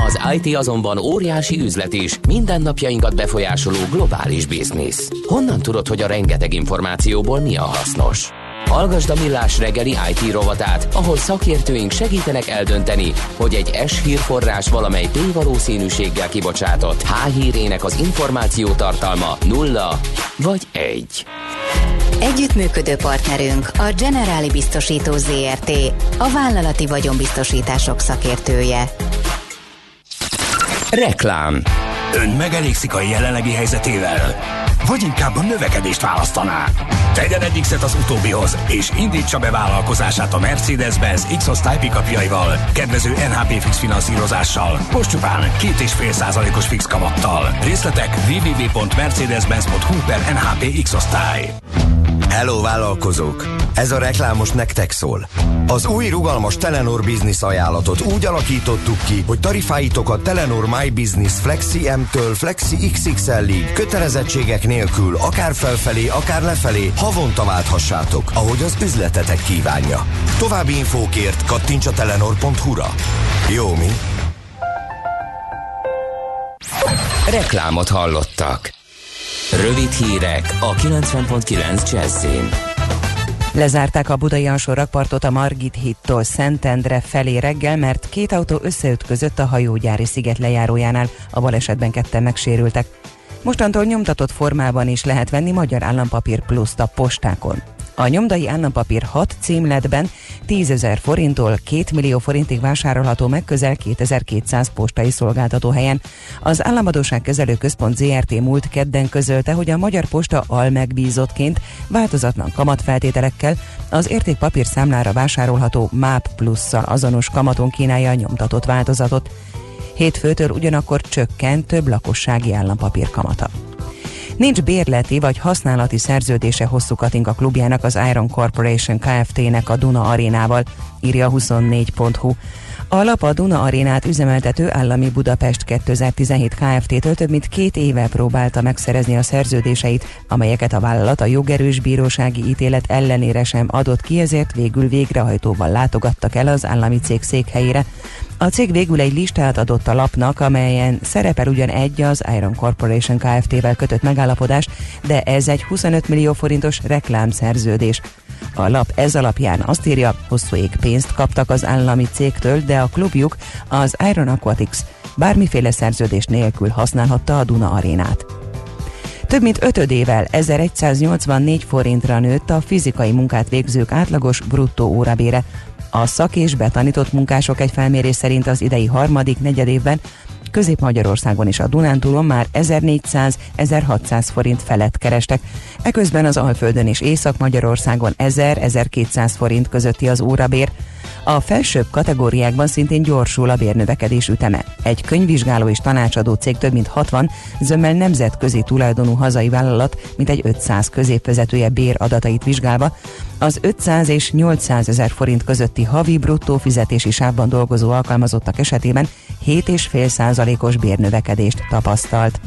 Speaker 4: Az IT azonban óriási üzlet is, mindennapjainkat befolyásoló globális biznisz. Honnan tudod, hogy a rengeteg információból mi a hasznos? Hallgasd a Millás reggeli IT rovatát, ahol szakértőink segítenek eldönteni, hogy egy S hírforrás valamely P valószínűséggel kibocsátott H hírének az információ tartalma nulla vagy egy.
Speaker 1: Együttműködő partnerünk a Generáli Biztosító ZRT, a vállalati vagyonbiztosítások szakértője.
Speaker 4: Reklám
Speaker 8: Ön megelégszik a jelenlegi helyzetével? Vagy inkább a növekedést választaná? Tegyen egy X-et az utóbbihoz, és indítsa be vállalkozását a Mercedes-Benz X-osztály pickupjaival, kedvező NHP fix finanszírozással, most csupán 2,5 százalékos fix kamattal. Részletek www.mercedes-benz.hu per NHP X-osztály.
Speaker 9: Hello vállalkozók! Ez a reklám most nektek szól. Az új rugalmas Telenor Business ajánlatot úgy alakítottuk ki, hogy tarifáitok a Telenor My Business Flexi M-től Flexi XXL-ig kötelezettségek nélkül akár felfelé, akár lefelé havonta válthassátok, ahogy az üzletetek kívánja. További infókért kattints a telenor.hu-ra. Jó mi?
Speaker 4: Reklámot hallottak. Rövid hírek a 90.9 Jazzin.
Speaker 10: Lezárták a budai alsó a Margit hittól Szentendre felé reggel, mert két autó összeütközött a hajógyári sziget lejárójánál, a balesetben ketten megsérültek. Mostantól nyomtatott formában is lehet venni magyar állampapír pluszt a postákon. A nyomdai állampapír 6 címletben 10 ezer forinttól 2 millió forintig vásárolható meg közel 2200 postai szolgáltató helyen. Az Államadóság Kezelő Központ ZRT múlt kedden közölte, hogy a Magyar Posta almegbízottként változatlan kamatfeltételekkel az értékpapír számlára vásárolható MÁP plusszal azonos kamaton kínálja a nyomtatott változatot. Hétfőtől ugyanakkor csökkent több lakossági állampapír kamata. Nincs bérleti vagy használati szerződése hosszú Katinka klubjának az Iron Corporation Kft-nek a Duna arénával, írja 24.hu. A lap a Duna Arénát üzemeltető állami Budapest 2017 Kft-től több mint két éve próbálta megszerezni a szerződéseit, amelyeket a vállalat a jogerős bírósági ítélet ellenére sem adott ki, ezért végül végrehajtóval látogattak el az állami cég székhelyére. A cég végül egy listát adott a lapnak, amelyen szerepel ugyan egy az Iron Corporation Kft-vel kötött megállapodás, de ez egy 25 millió forintos reklámszerződés. A lap ez alapján azt írja, hosszú ég pénzt kaptak az állami cégtől, de a klubjuk, az Iron Aquatics bármiféle szerződés nélkül használhatta a Duna arénát. Több mint ötödével 1184 forintra nőtt a fizikai munkát végzők átlagos bruttó órabére. A szak és betanított munkások egy felmérés szerint az idei harmadik negyedévben Közép-Magyarországon és a Dunántúlon már 1400-1600 forint felett kerestek. Eközben az Alföldön és Észak-Magyarországon 1000-1200 forint közötti az órabér. A felsőbb kategóriákban szintén gyorsul a bérnövekedés üteme. Egy könyvvizsgáló és tanácsadó cég több mint 60, zömmel nemzetközi tulajdonú hazai vállalat, mint egy 500 középvezetője bér adatait vizsgálva, az 500 és 800 ezer forint közötti havi bruttó fizetési sávban dolgozó alkalmazottak esetében 7,5 százalékos bérnövekedést tapasztalt.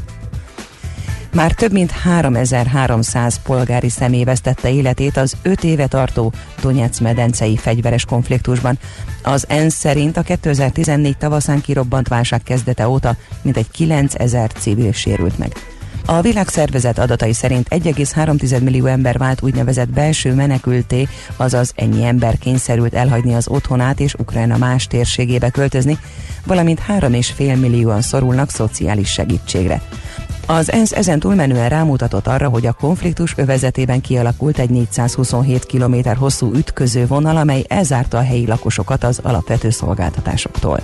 Speaker 10: Már több mint 3300 polgári személy vesztette életét az 5 éve tartó Donetsz medencei fegyveres konfliktusban. Az ENSZ szerint a 2014 tavaszán kirobbant válság kezdete óta mintegy 9000 civil sérült meg. A világszervezet adatai szerint 1,3 millió ember vált úgynevezett belső menekülté, azaz ennyi ember kényszerült elhagyni az otthonát és Ukrajna más térségébe költözni, valamint 3,5 millióan szorulnak szociális segítségre. Az ENSZ ezen túlmenően rámutatott arra, hogy a konfliktus övezetében kialakult egy 427 km hosszú ütköző vonal, amely elzárta a helyi lakosokat az alapvető szolgáltatásoktól.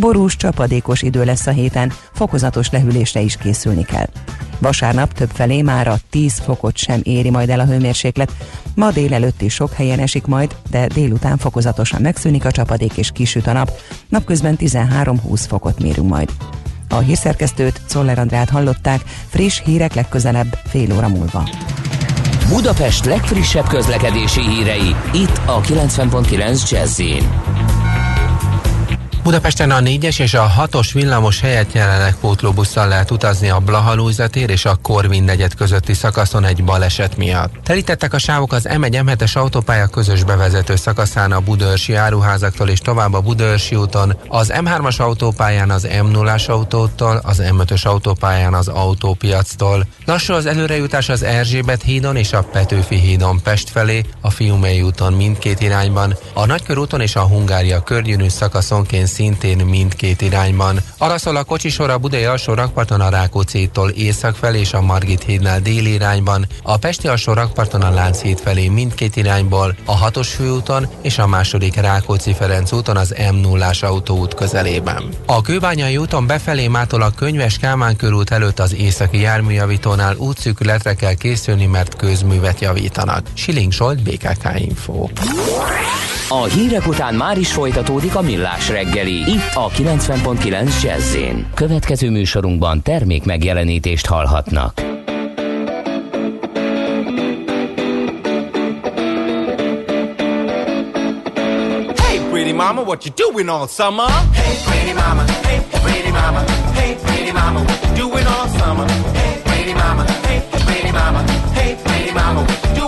Speaker 10: Borús, csapadékos idő lesz a héten, fokozatos lehűlésre is készülni kell. Vasárnap több felé már a 10 fokot sem éri majd el a hőmérséklet. Ma délelőtt is sok helyen esik majd, de délután fokozatosan megszűnik a csapadék és kisüt a nap. Napközben 13-20 fokot mérünk majd. A hírszerkesztőt, Czoller Andrát hallották, friss hírek legközelebb fél óra múlva.
Speaker 4: Budapest legfrissebb közlekedési hírei, itt a 90.9 jazz
Speaker 11: Budapesten a 4-es és a 6-os villamos helyett jelenleg pótlóbusszal lehet utazni a Blahalújza tér és a Korvin negyed közötti szakaszon egy baleset miatt. Telítettek a sávok az M1 M7-es autópálya közös bevezető szakaszán a Budörsi áruházaktól és tovább a Budörsi úton, az M3-as autópályán az M0-as autótól, az M5-ös autópályán az autópiactól. Lassú az előrejutás az Erzsébet hídon és a Petőfi hídon Pest felé, a Fiumei úton mindkét irányban, a Nagykörúton és a Hungária körgyűrű szakaszonként szintén mindkét irányban. Arra szól a kocsisor a Budai alsó rakparton a Rákóczi-tól észak felé és a Margit hídnál déli irányban, a Pesti alsó rakparton a Lánchíd felé mindkét irányból, a hatos főúton és a második Rákóczi-Ferenc úton az m 0 autóút közelében. A Kőbányai úton befelé mától a Könyves Kálmán körút előtt az északi járműjavítónál útszűkületre kell készülni, mert közművet javítanak. Siling Solt, BKK Info.
Speaker 4: A hírek után már is folytatódik a millás reggeli, itt a 90.9 jazz Következő műsorunkban termék megjelenítést hallhatnak.
Speaker 12: Hey pretty mama, what you doing all summer? Hey pretty mama, hey pretty mama, hey pretty mama, what you doing all summer? Hey pretty mama, hey pretty mama, hey pretty mama, what you doing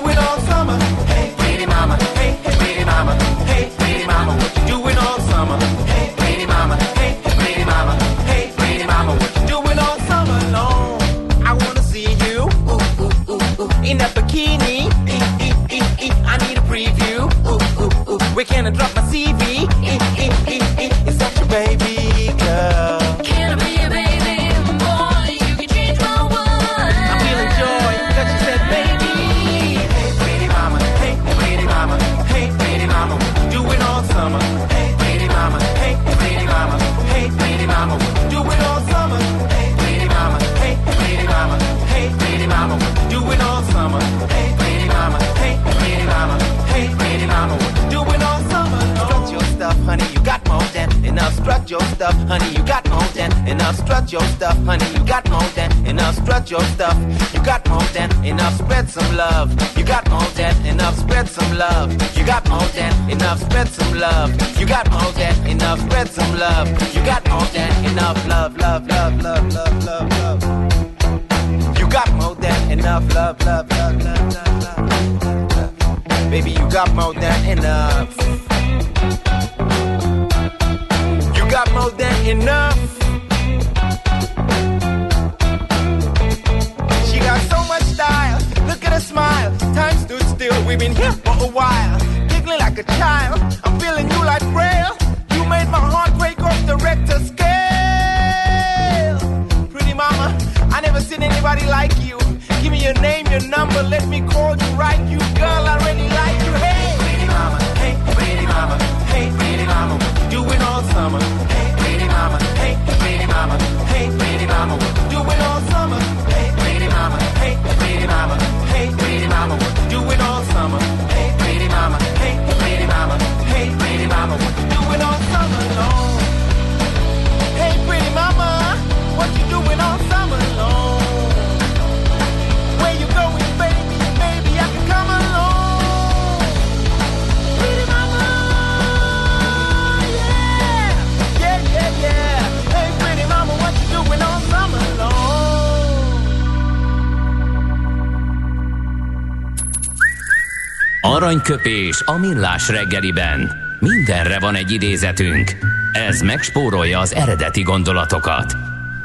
Speaker 4: Aranyköpés a millás reggeliben. Mindenre van egy idézetünk. Ez megspórolja az eredeti gondolatokat.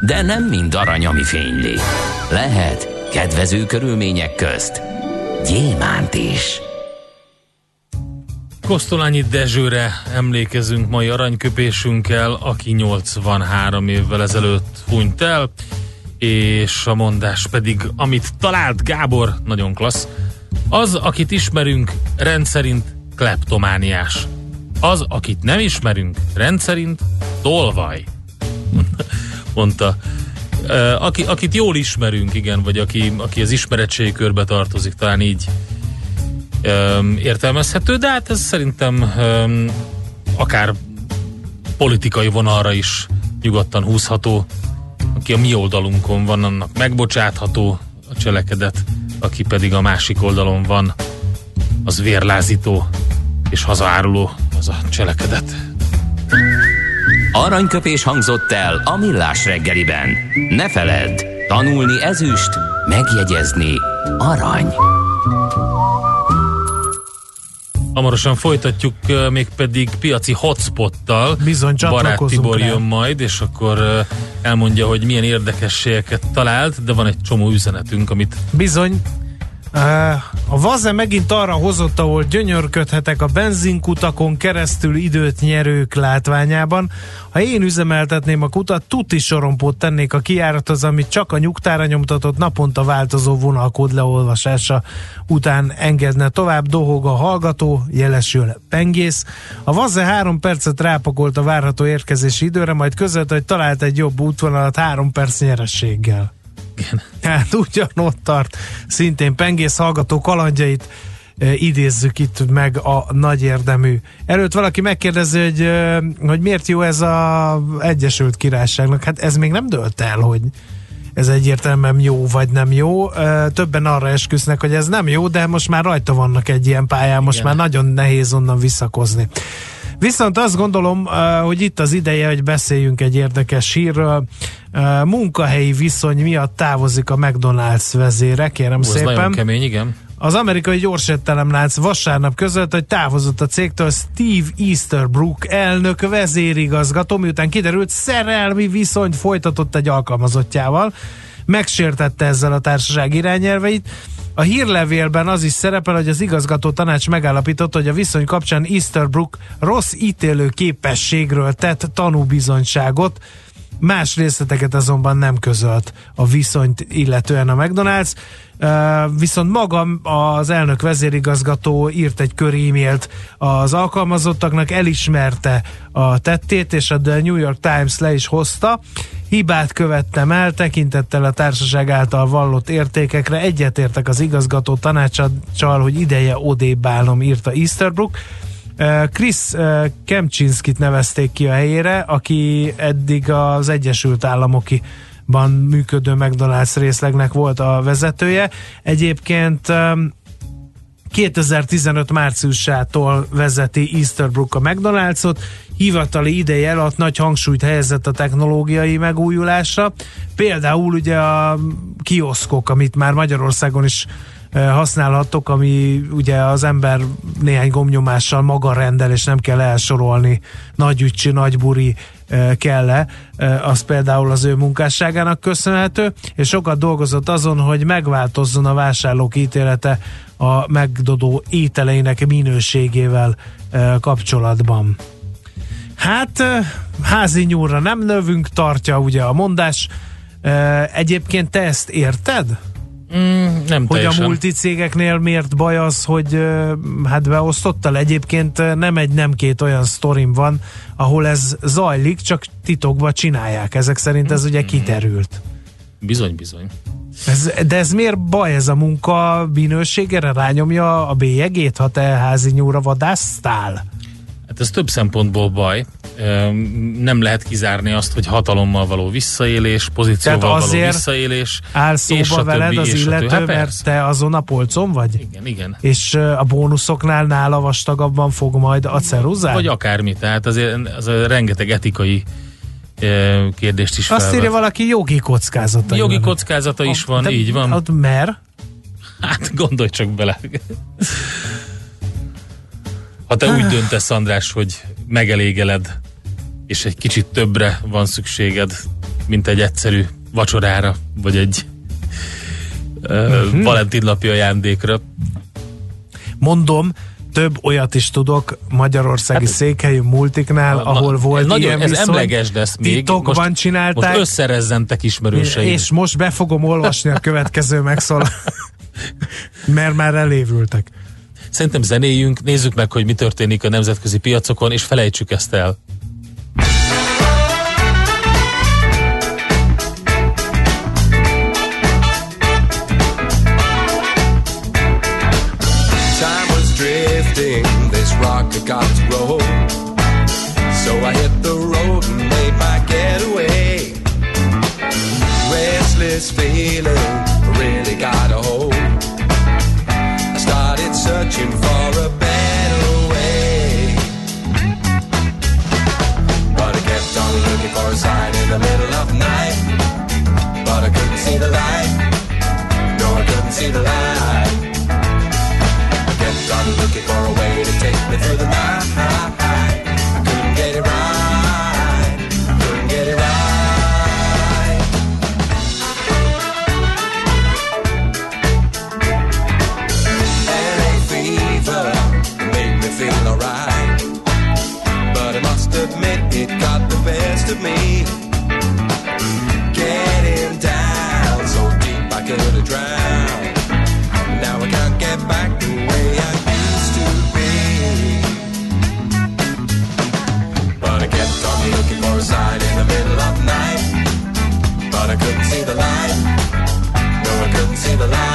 Speaker 4: De nem mind arany, ami fényli. Lehet kedvező körülmények közt gyémánt is.
Speaker 3: Kosztolányi Dezsőre emlékezünk mai aranyköpésünkkel, aki 83 évvel ezelőtt hunyt el, és a mondás pedig, amit talált Gábor, nagyon klassz, az, akit ismerünk, rendszerint kleptomániás. Az, akit nem ismerünk, rendszerint tolvaj. Mondta. Aki, akit jól ismerünk, igen, vagy aki, aki az ismeretségi körbe tartozik, talán így öm, értelmezhető, de hát ez szerintem öm, akár politikai vonalra is nyugodtan húzható. Aki a mi oldalunkon van, annak megbocsátható cselekedet, aki pedig a másik oldalon van, az vérlázító és hazaáruló az a cselekedet.
Speaker 4: Aranyköpés hangzott el a millás reggeliben. Ne feledd, tanulni ezüst, megjegyezni arany.
Speaker 3: Hamarosan folytatjuk, ö, mégpedig piaci hotspottal.
Speaker 2: Bizony, csatlakozunk
Speaker 3: Tibor
Speaker 2: rá.
Speaker 3: jön majd, és akkor elmondja, hogy milyen érdekességeket talált, de van egy csomó üzenetünk, amit
Speaker 2: Bizony, a Vaze megint arra hozott, ahol gyönyörködhetek a benzinkutakon keresztül időt nyerők látványában. Ha én üzemeltetném a kutat, tuti sorompót tennék a kijárathoz, amit csak a nyugtára nyomtatott naponta változó vonalkód leolvasása után engedne tovább, dohog a hallgató, jelesül pengész. A Vaze három percet rápakolt a várható érkezési időre, majd közölt, hogy talált egy jobb útvonalat három perc nyerességgel. Hát ugyanott tart, szintén pengész hallgató kalandjait e, idézzük itt meg a nagy érdemű. Előtt valaki megkérdezi, hogy, e, hogy miért jó ez a Egyesült Királyságnak. Hát ez még nem dölt el, hogy ez egyértelműen jó vagy nem jó. E, Többen arra esküsznek, hogy ez nem jó, de most már rajta vannak egy ilyen pályán, most
Speaker 3: Igen.
Speaker 2: már nagyon nehéz onnan visszakozni. Viszont azt gondolom, hogy itt az ideje, hogy beszéljünk egy érdekes hírről. Munkahelyi viszony miatt távozik a McDonald's vezére, kérem
Speaker 3: Ú, ez nagyon
Speaker 2: szépen.
Speaker 3: kemény, igen.
Speaker 2: Az amerikai gyorsettelemlánc vasárnap között, hogy távozott a cégtől Steve Easterbrook elnök vezérigazgató, miután kiderült szerelmi viszonyt folytatott egy alkalmazottjával. Megsértette ezzel a társaság irányelveit. A hírlevélben az is szerepel, hogy az igazgató tanács megállapította, hogy a viszony kapcsán Easterbrook rossz ítélő képességről tett tanúbizonyságot, Más részleteket azonban nem közölt a viszonyt illetően a McDonald's, viszont maga az elnök vezérigazgató írt egy kör e-mailt az alkalmazottaknak, elismerte a tettét, és a The New York Times le is hozta. Hibát követtem el, tekintettel a társaság által vallott értékekre, egyetértek az igazgató tanácsacsal, hogy ideje odébb állnom, írta Easterbrook. Chris Kemcsinskit nevezték ki a helyére, aki eddig az Egyesült Államokiban működő McDonald's részlegnek volt a vezetője. Egyébként um, 2015 márciusától vezeti Easterbrook a McDonald'sot, hivatali ideje alatt nagy hangsúlyt helyezett a technológiai megújulásra. Például ugye a kioszkok, amit már Magyarországon is használhattok, ami ugye az ember néhány gomnyomással maga rendel, és nem kell elsorolni nagy ücsi, nagy buri eh, kell az például az ő munkásságának köszönhető, és sokat dolgozott azon, hogy megváltozzon a vásárlók ítélete a megdodó ételeinek minőségével eh, kapcsolatban. Hát házi nyúlra nem növünk, tartja ugye a mondás. Egyébként te ezt érted?
Speaker 3: Mm, nem
Speaker 2: hogy
Speaker 3: teljesen.
Speaker 2: a multicégeknél miért baj az, hogy hát beosztottal egyébként nem egy, nem két olyan sztorim van, ahol ez zajlik, csak titokban csinálják. Ezek szerint ez ugye kiderült.
Speaker 3: Bizony, bizony.
Speaker 2: Ez, de ez miért baj ez a munka minőségére? Rányomja a bélyegét, ha te házi nyúra vadásztál?
Speaker 3: Hát ez több szempontból baj. Nem lehet kizárni azt, hogy hatalommal való visszaélés, pozícióval való visszaélés.
Speaker 2: áll szóba
Speaker 3: és a
Speaker 2: veled
Speaker 3: többi,
Speaker 2: az
Speaker 3: a
Speaker 2: illető.
Speaker 3: Hát
Speaker 2: mert te azon a polcon vagy?
Speaker 3: Igen, igen.
Speaker 2: És a bónuszoknál nála vastagabban fog majd a ceruzál?
Speaker 3: Vagy akármi, tehát azért az a rengeteg etikai kérdést is
Speaker 2: Azt
Speaker 3: felvet.
Speaker 2: írja valaki jogi kockázata.
Speaker 3: Jogi kockázata is van,
Speaker 2: De
Speaker 3: így van.
Speaker 2: Ott mer?
Speaker 3: Hát gondolj csak bele. Ha te úgy döntesz, András, hogy megelégeled, és egy kicsit többre van szükséged, mint egy egyszerű vacsorára, vagy egy uh,
Speaker 2: Mhm.
Speaker 3: Valentin napi ajándékra.
Speaker 2: Mondom, több olyat is tudok magyarországi hát, székhelyű multiknál,
Speaker 3: Na,
Speaker 2: ahol volt
Speaker 3: nagyon,
Speaker 2: ilyen
Speaker 3: ez
Speaker 2: viszony.
Speaker 3: emlegesd ezt még.
Speaker 2: Titokban
Speaker 3: most,
Speaker 2: csinálták.
Speaker 3: Most összerezzentek ismerőseid.
Speaker 2: És most be fogom olvasni a következő megszól, mert már elévültek.
Speaker 3: Szerintem zenéjünk, nézzük meg, hogy mi történik a nemzetközi piacokon, és felejtsük ezt el.
Speaker 13: Rocket searching for a better way. But I kept on looking for a sign in the middle of the night. But I couldn't see the light. No, I couldn't see the light. I kept on looking for a way to take me through the night. Best of me. Getting down so deep I could have drowned. Now I can't get back the way I used to be. But I kept on looking for a sign in the middle of the night. But I couldn't see the light. No, I couldn't see the light.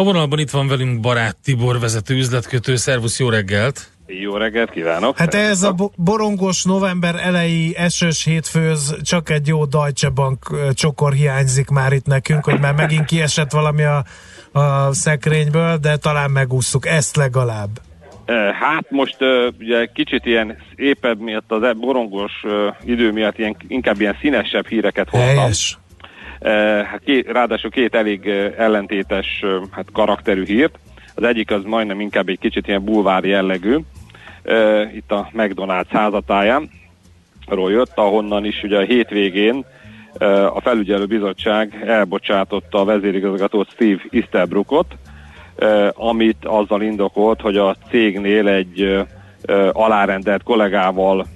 Speaker 3: A vonalban itt van velünk barát Tibor vezető üzletkötő. Szervusz, jó reggelt!
Speaker 7: Jó reggelt kívánok!
Speaker 2: Hát ez a bo- borongos november elejé esős hétfőz csak egy jó Deutsche Bank csokor hiányzik már itt nekünk, hogy már megint kiesett valami a, a szekrényből, de talán megúsztuk ezt legalább.
Speaker 7: Hát most ugye kicsit ilyen épebb miatt, az e- borongos idő miatt ilyen, inkább ilyen színesebb híreket hoztam.
Speaker 2: Helyes.
Speaker 7: Eh, Hát két, ráadásul két elég eh, ellentétes eh, hát karakterű hírt. Az egyik az majdnem inkább egy kicsit ilyen bulvár jellegű. Itt a McDonald's házatáján ról jött, ahonnan is ugye a hétvégén a felügyelő bizottság elbocsátotta a vezérigazgatót Steve Easterbrookot,
Speaker 14: amit azzal indokolt, hogy a cégnél egy alárendelt kollégával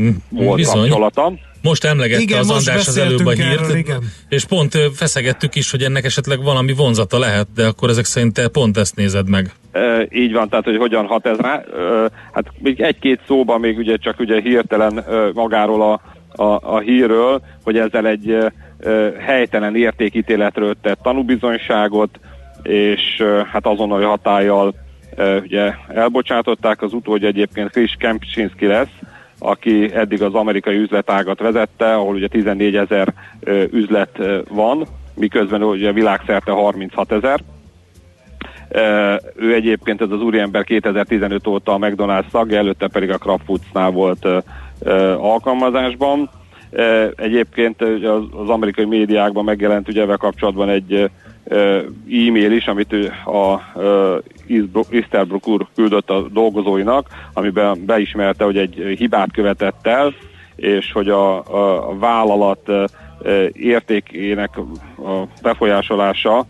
Speaker 14: mm, volt
Speaker 3: Bizony.
Speaker 14: kapcsolata.
Speaker 3: Most emlegette
Speaker 2: Igen,
Speaker 3: az
Speaker 2: most
Speaker 3: András az előbb a hírt,
Speaker 2: erről, igen.
Speaker 3: és pont feszegettük is, hogy ennek esetleg valami vonzata lehet, de akkor ezek szerint te pont ezt nézed meg.
Speaker 14: E, így van, tehát hogy hogyan hat ez rá. E, hát még egy-két szóban még ugye csak ugye hirtelen magáról a, a, a hírről, hogy ezzel egy e, helytelen értékítéletről tett tanúbizonyságot, és e, hát azonnali hatállyal e, ugye elbocsátották. Az utódja egyébként Chris Kempcsinski lesz, aki eddig az amerikai üzletágat vezette, ahol ugye 14 ezer üzlet van, miközben ugye világszerte 36 ezer. Ő egyébként ez az úriember 2015 óta a McDonald's tagja, előtte pedig a Kraft Foodsnál volt alkalmazásban. Egyébként az, amerikai médiákban megjelent ugye ezzel kapcsolatban egy e-mail is, amit a Easterbrook úr küldött a dolgozóinak, amiben beismerte, hogy egy hibát követett el, és hogy a, a, vállalat értékének a befolyásolása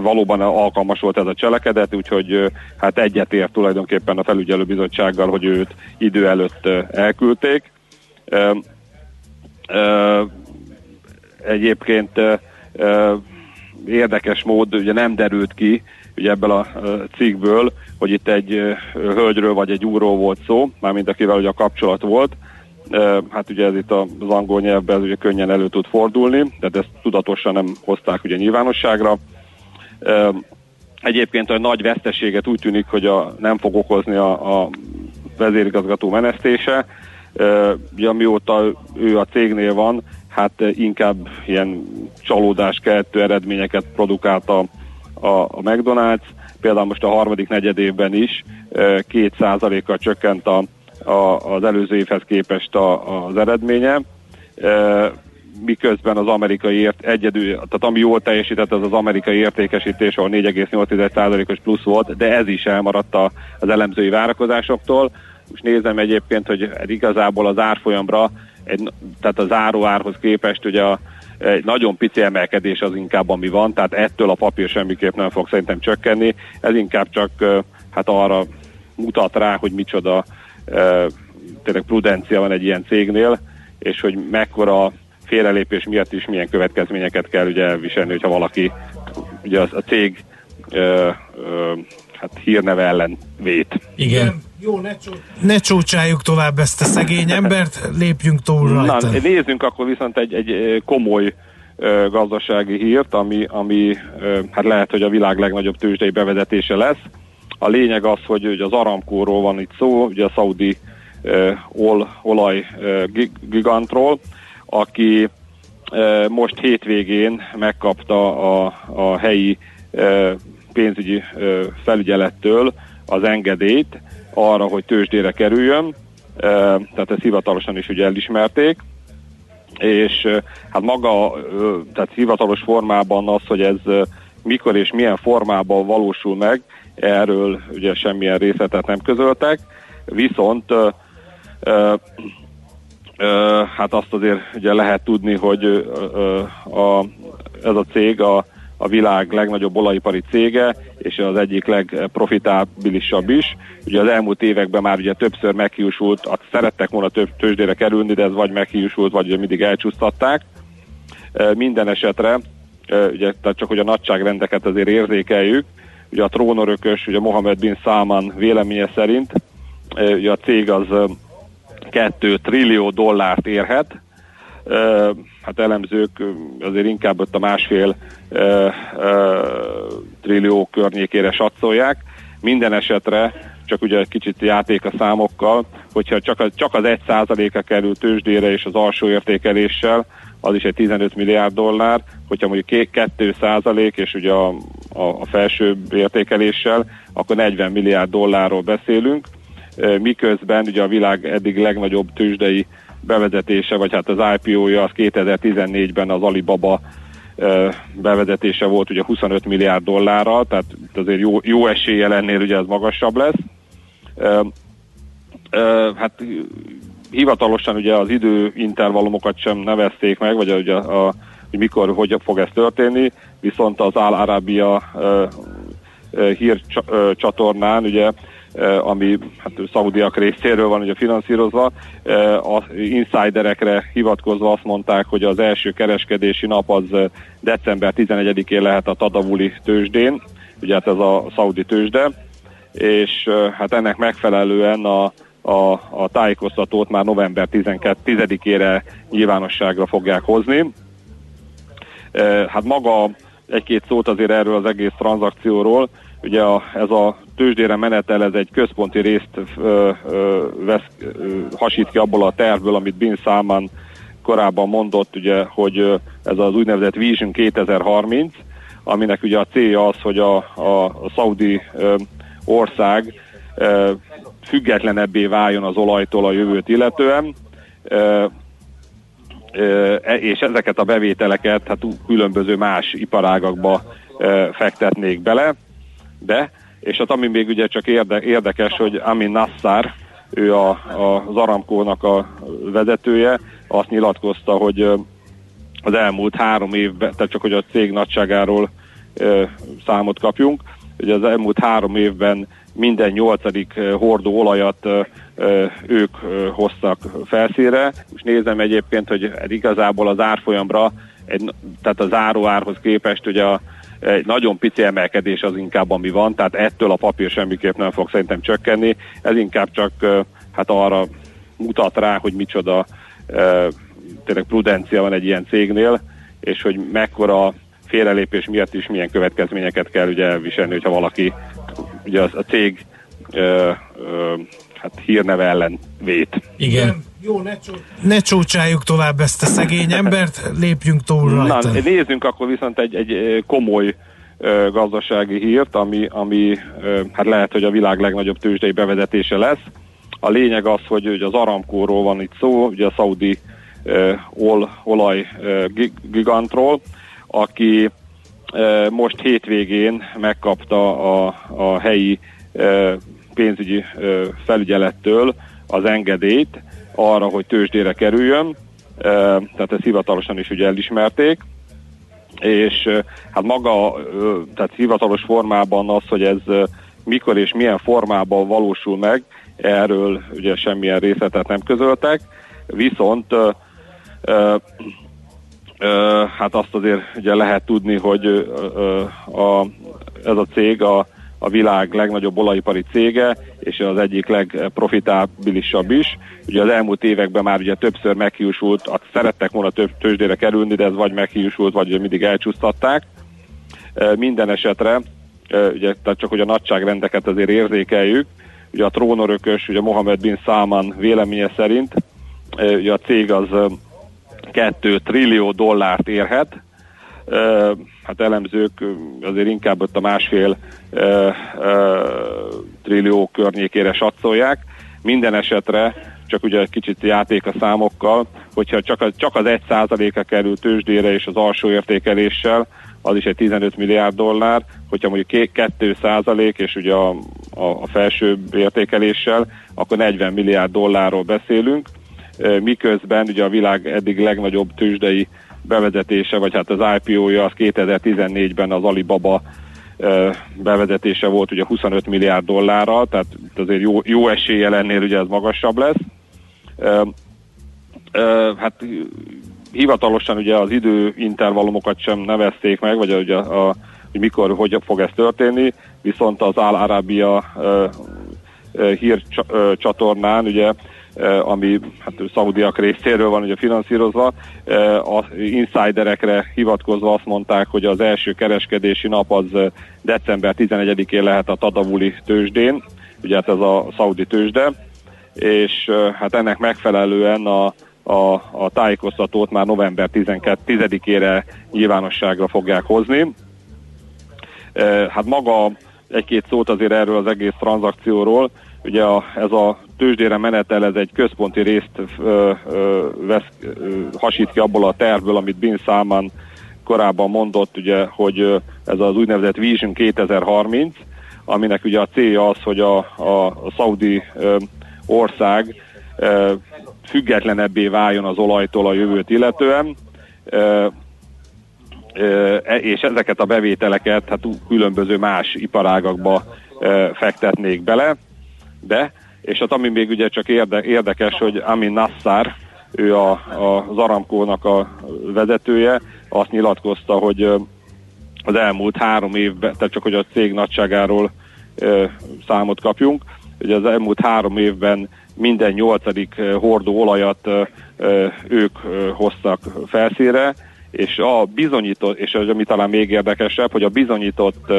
Speaker 14: valóban alkalmas volt ez a cselekedet, úgyhogy hát egyetért tulajdonképpen a felügyelőbizottsággal, hogy őt idő előtt elküldték. Egyébként érdekes mód ugye nem derült ki ugye ebből a cikkből, hogy itt egy hölgyről vagy egy úrról volt szó, mármint akivel ugye a kapcsolat volt, hát ugye ez itt az angol nyelvben ez ugye könnyen elő tud fordulni, tehát ezt tudatosan nem hozták ugye nyilvánosságra. Egyébként a nagy veszteséget úgy tűnik, hogy a, nem fog okozni a, a vezérigazgató menesztése. Ugye amióta ő a cégnél van, hát inkább ilyen csalódás keltő eredményeket produkált a, a, a McDonald's. Például most a harmadik negyedévben is két százalékkal csökkent a, a, az előző évhez képest a, az eredménye, miközben az amerikai ért egyedül, tehát ami jól teljesített, az az amerikai értékesítés, ahol 4,8%-os plusz volt, de ez is elmaradt a, az elemzői várakozásoktól. Most nézem egyébként, hogy igazából az árfolyamra, egy, tehát az áruárhoz képest ugye a, egy nagyon pici emelkedés az inkább ami van, tehát ettől a papír semmiképp nem fog szerintem csökkenni, ez inkább csak hát arra mutat rá, hogy micsoda tényleg prudencia van egy ilyen cégnél, és hogy mekkora félrelépés miatt is milyen következményeket kell ugye elviselni, hogyha valaki ugye a, a cég ö, ö, hát hírneve ellen vét.
Speaker 3: Igen.
Speaker 2: Jó, ne, csó... ne csócsáljuk tovább ezt a szegény embert, lépjünk túl rajta.
Speaker 14: Na, nézzünk akkor viszont egy, egy komoly ö, gazdasági hírt, ami, ami ö, hát lehet, hogy a világ legnagyobb tőzsdei bevezetése lesz. A lényeg az, hogy ugye az Aramkóról van itt szó, ugye a szaudi ol, olaj gigantról, aki most hétvégén megkapta a, a helyi pénzügyi felügyelettől az engedélyt arra, hogy tőzsdére kerüljön, tehát ezt hivatalosan is ugye elismerték, és hát maga, tehát hivatalos formában az, hogy ez mikor és milyen formában valósul meg, erről ugye semmilyen részletet nem közöltek, viszont hát azt azért ugye lehet tudni, hogy a, ez a cég a, a világ legnagyobb olajipari cége, és az egyik legprofitábilisabb is. Ugye az elmúlt években már ugye többször meghiúsult, szerettek volna több tőzsdére kerülni, de ez vagy meghiúsult, vagy ugye mindig elcsúsztatták. Minden esetre, ugye, tehát csak hogy a nagyságrendeket azért érzékeljük, ugye a trónörökös, ugye Mohamed bin Salman véleménye szerint ugye a cég az 2 trillió dollárt érhet, hát elemzők azért inkább ott a másfél trillió környékére satszolják. Minden esetre csak ugye egy kicsit játék a számokkal, hogyha csak, az, csak az 1 százaléka kerül tőzsdére és az alsó értékeléssel, az is egy 15 milliárd dollár, hogyha mondjuk 2 százalék és ugye a, a, a felső értékeléssel, akkor 40 milliárd dollárról beszélünk, miközben ugye a világ eddig legnagyobb tőzsdei bevezetése, vagy hát az IPO-ja az 2014-ben az Alibaba bevezetése volt ugye 25 milliárd dollárral, tehát azért jó, jó esélye lennél ugye ez magasabb lesz. Hát hivatalosan ugye az időintervallumokat sem nevezték meg, vagy ugye a, hogy mikor, hogy fog ez történni, viszont az Al Arabia hírcsatornán, ugye ami hát szaudiak részéről van ugye finanszírozva. Az insiderekre hivatkozva azt mondták, hogy az első kereskedési nap az december 11-én lehet a Tadavuli tőzsdén, ugye hát ez a szaudi tőzsde, és hát ennek megfelelően a, a, a tájékoztatót már november 12-ére nyilvánosságra fogják hozni. Hát maga egy-két szót azért erről az egész tranzakcióról. Ugye a, ez a tőzsdére menetel, ez egy központi részt ö, ö, vesz, ö, hasít ki abból a tervből, amit Bin Salman korábban mondott, ugye, hogy ez az úgynevezett Vision 2030, aminek ugye a célja az, hogy a, a, a szaudi ö, ország ö, függetlenebbé váljon az olajtól a jövőt illetően, ö, e, és ezeket a bevételeket hát különböző más iparágakba fektetnék bele, de, és az ami még ugye csak érde, érdekes, hogy Amin Nassar, ő a, a, az Aramkónak a vezetője, azt nyilatkozta, hogy az elmúlt három évben, tehát csak hogy a cég nagyságáról e, számot kapjunk, hogy az elmúlt három évben minden nyolcadik hordó olajat ők hoztak felszíre. és nézem egyébként, hogy igazából az árfolyamra, egy, tehát a záróárhoz képest ugye a egy nagyon pici emelkedés az inkább, ami van, tehát ettől a papír semmiképp nem fog szerintem csökkenni, ez inkább csak hát arra mutat rá, hogy micsoda tényleg prudencia van egy ilyen cégnél, és hogy mekkora félrelépés miatt is milyen következményeket kell ugye elviselni, hogyha valaki ugye a cég ö, ö, hát hírneve ellen vét.
Speaker 3: Igen.
Speaker 2: Jó, ne, csó- ne csócsáljuk tovább ezt a szegény embert, lépjünk túl rajta.
Speaker 14: Na, nézzünk akkor viszont egy, egy komoly ö, gazdasági hírt, ami, ami ö, hát lehet, hogy a világ legnagyobb tőzsdei bevezetése lesz. A lényeg az, hogy, hogy az Aramkóról van itt szó, ugye a szaudi ö, ol, olaj ö, gigantról, aki ö, most hétvégén megkapta a, a helyi ö, pénzügyi ö, felügyelettől az engedélyt arra, hogy tőzsdére kerüljön, tehát ezt hivatalosan is ugye elismerték, és hát maga, tehát hivatalos formában az, hogy ez mikor és milyen formában valósul meg, erről ugye semmilyen részletet nem közöltek, viszont hát azt azért ugye lehet tudni, hogy a, ez a cég a a világ legnagyobb olajipari cége, és az egyik legprofitábilisabb is. Ugye az elmúlt években már ugye többször meghiúsult, szerettek volna több tőzsdére kerülni, de ez vagy meghiúsult, vagy mindig elcsúsztatták. Minden esetre, ugye, tehát csak hogy a nagyságrendeket azért érzékeljük, ugye a trónörökös, ugye Mohamed bin Salman véleménye szerint, ugye a cég az 2 trillió dollárt érhet, hát elemzők azért inkább ott a másfél trillió környékére satszolják. Minden esetre csak ugye egy kicsit játék a számokkal, hogyha csak, az, csak az egy százaléka kerül tőzsdére és az alsó értékeléssel, az is egy 15 milliárd dollár, hogyha mondjuk 2 százalék és ugye a, a, a felső értékeléssel, akkor 40 milliárd dollárról beszélünk, miközben ugye a világ eddig legnagyobb tőzsdei bevezetése, vagy hát az IPO-ja az 2014-ben az Alibaba bevezetése volt ugye 25 milliárd dollárral, tehát azért jó, jó esélye lennél ugye ez magasabb lesz. Hát hivatalosan ugye az időintervallumokat sem nevezték meg, vagy ugye a, a, hogy mikor, hogy fog ez történni, viszont az Al Arabia hírcsatornán ugye ami hát szaudiak részéről van ugye finanszírozva. Eh, az insiderekre hivatkozva azt mondták, hogy az első kereskedési nap az eh, december 11-én lehet a Tadavuli tőzsdén, ugye hát ez a szaudi tőzsde, és hát ennek megfelelően a, a, a tájékoztatót már november 12-ére nyilvánosságra fogják hozni. Hát maga egy-két szót azért erről az egész tranzakcióról, ugye a, ez a tőzsdére menetel, ez egy központi részt ö, ö, vesz, ö, hasít ki abból a tervből, amit Bin Salman korábban mondott, ugye, hogy ez az úgynevezett Vision 2030, aminek ugye a célja az, hogy a, a, a szaudi ö, ország ö, függetlenebbé váljon az olajtól a jövőt illetően. Ö, e- és ezeket a bevételeket hát különböző más iparágakba fektetnék bele, de, és hát ami még ugye csak érde, érdekes, hogy Amin Nassar, ő a, a, az Aramkónak a vezetője, azt nyilatkozta, hogy az elmúlt három évben, tehát csak hogy a cég nagyságáról ö, számot kapjunk, hogy az elmúlt három évben minden nyolcadik hordó olajat ö, ők hoztak felszíre, és a bizonyított, és az, ami talán még érdekesebb, hogy a bizonyított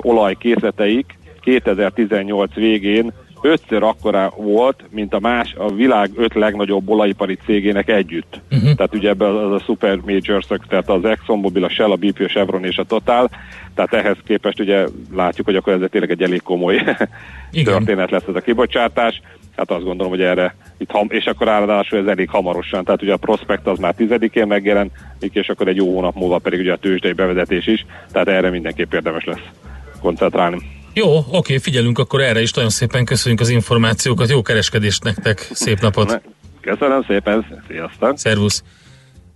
Speaker 14: olajkészleteik 2018 végén ötször akkora volt, mint a más, a világ öt legnagyobb olajipari cégének együtt. Uh-huh. Tehát ugye ebben az a super majors tehát az ExxonMobil, a Shell, a BP, a Chevron és a Total, tehát ehhez képest ugye látjuk, hogy akkor ez tényleg egy elég komoly történet lesz ez a kibocsátás. Hát azt gondolom, hogy erre itt ham, és akkor ráadásul ez elég hamarosan, tehát ugye a prospekt az már tizedikén megjelenik, és akkor egy jó hónap múlva pedig ugye a tőzsdei bevezetés is, tehát erre mindenképp érdemes lesz koncentrálni.
Speaker 3: Jó, oké, figyelünk akkor erre is. Nagyon szépen köszönjük az információkat. Jó kereskedést nektek. Szép napot.
Speaker 14: Köszönöm szépen, sziasztok.
Speaker 3: Szervusz.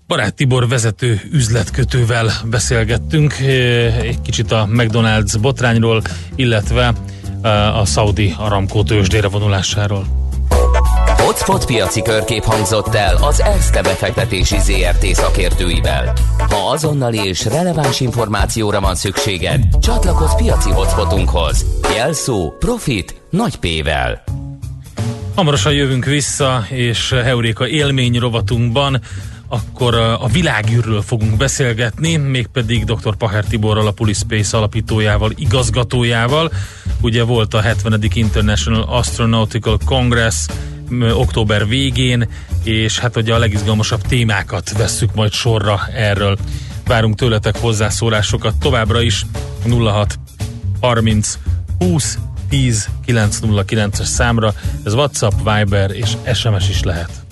Speaker 3: Barát Tibor vezető üzletkötővel beszélgettünk eh, egy kicsit a McDonald's botrányról, illetve eh, a Saudi Aramco tőzsdére vonulásáról.
Speaker 4: Hotspot piaci körkép hangzott el az ESZTE befektetési ZRT szakértőivel. Ha azonnali és releváns információra van szükséged, csatlakozz piaci hotspotunkhoz. Jelszó Profit nagy P-vel.
Speaker 3: Hamarosan jövünk vissza, és Heuréka élmény rovatunkban akkor a világűrről fogunk beszélgetni, mégpedig dr. Paher Tiborral, a Pulispace alapítójával, igazgatójával. Ugye volt a 70. International Astronautical Congress október végén, és hát ugye a legizgalmasabb témákat vesszük majd sorra erről. Várunk tőletek hozzászólásokat továbbra is 06 30 20 10 909-es számra. Ez WhatsApp, Viber és SMS is lehet.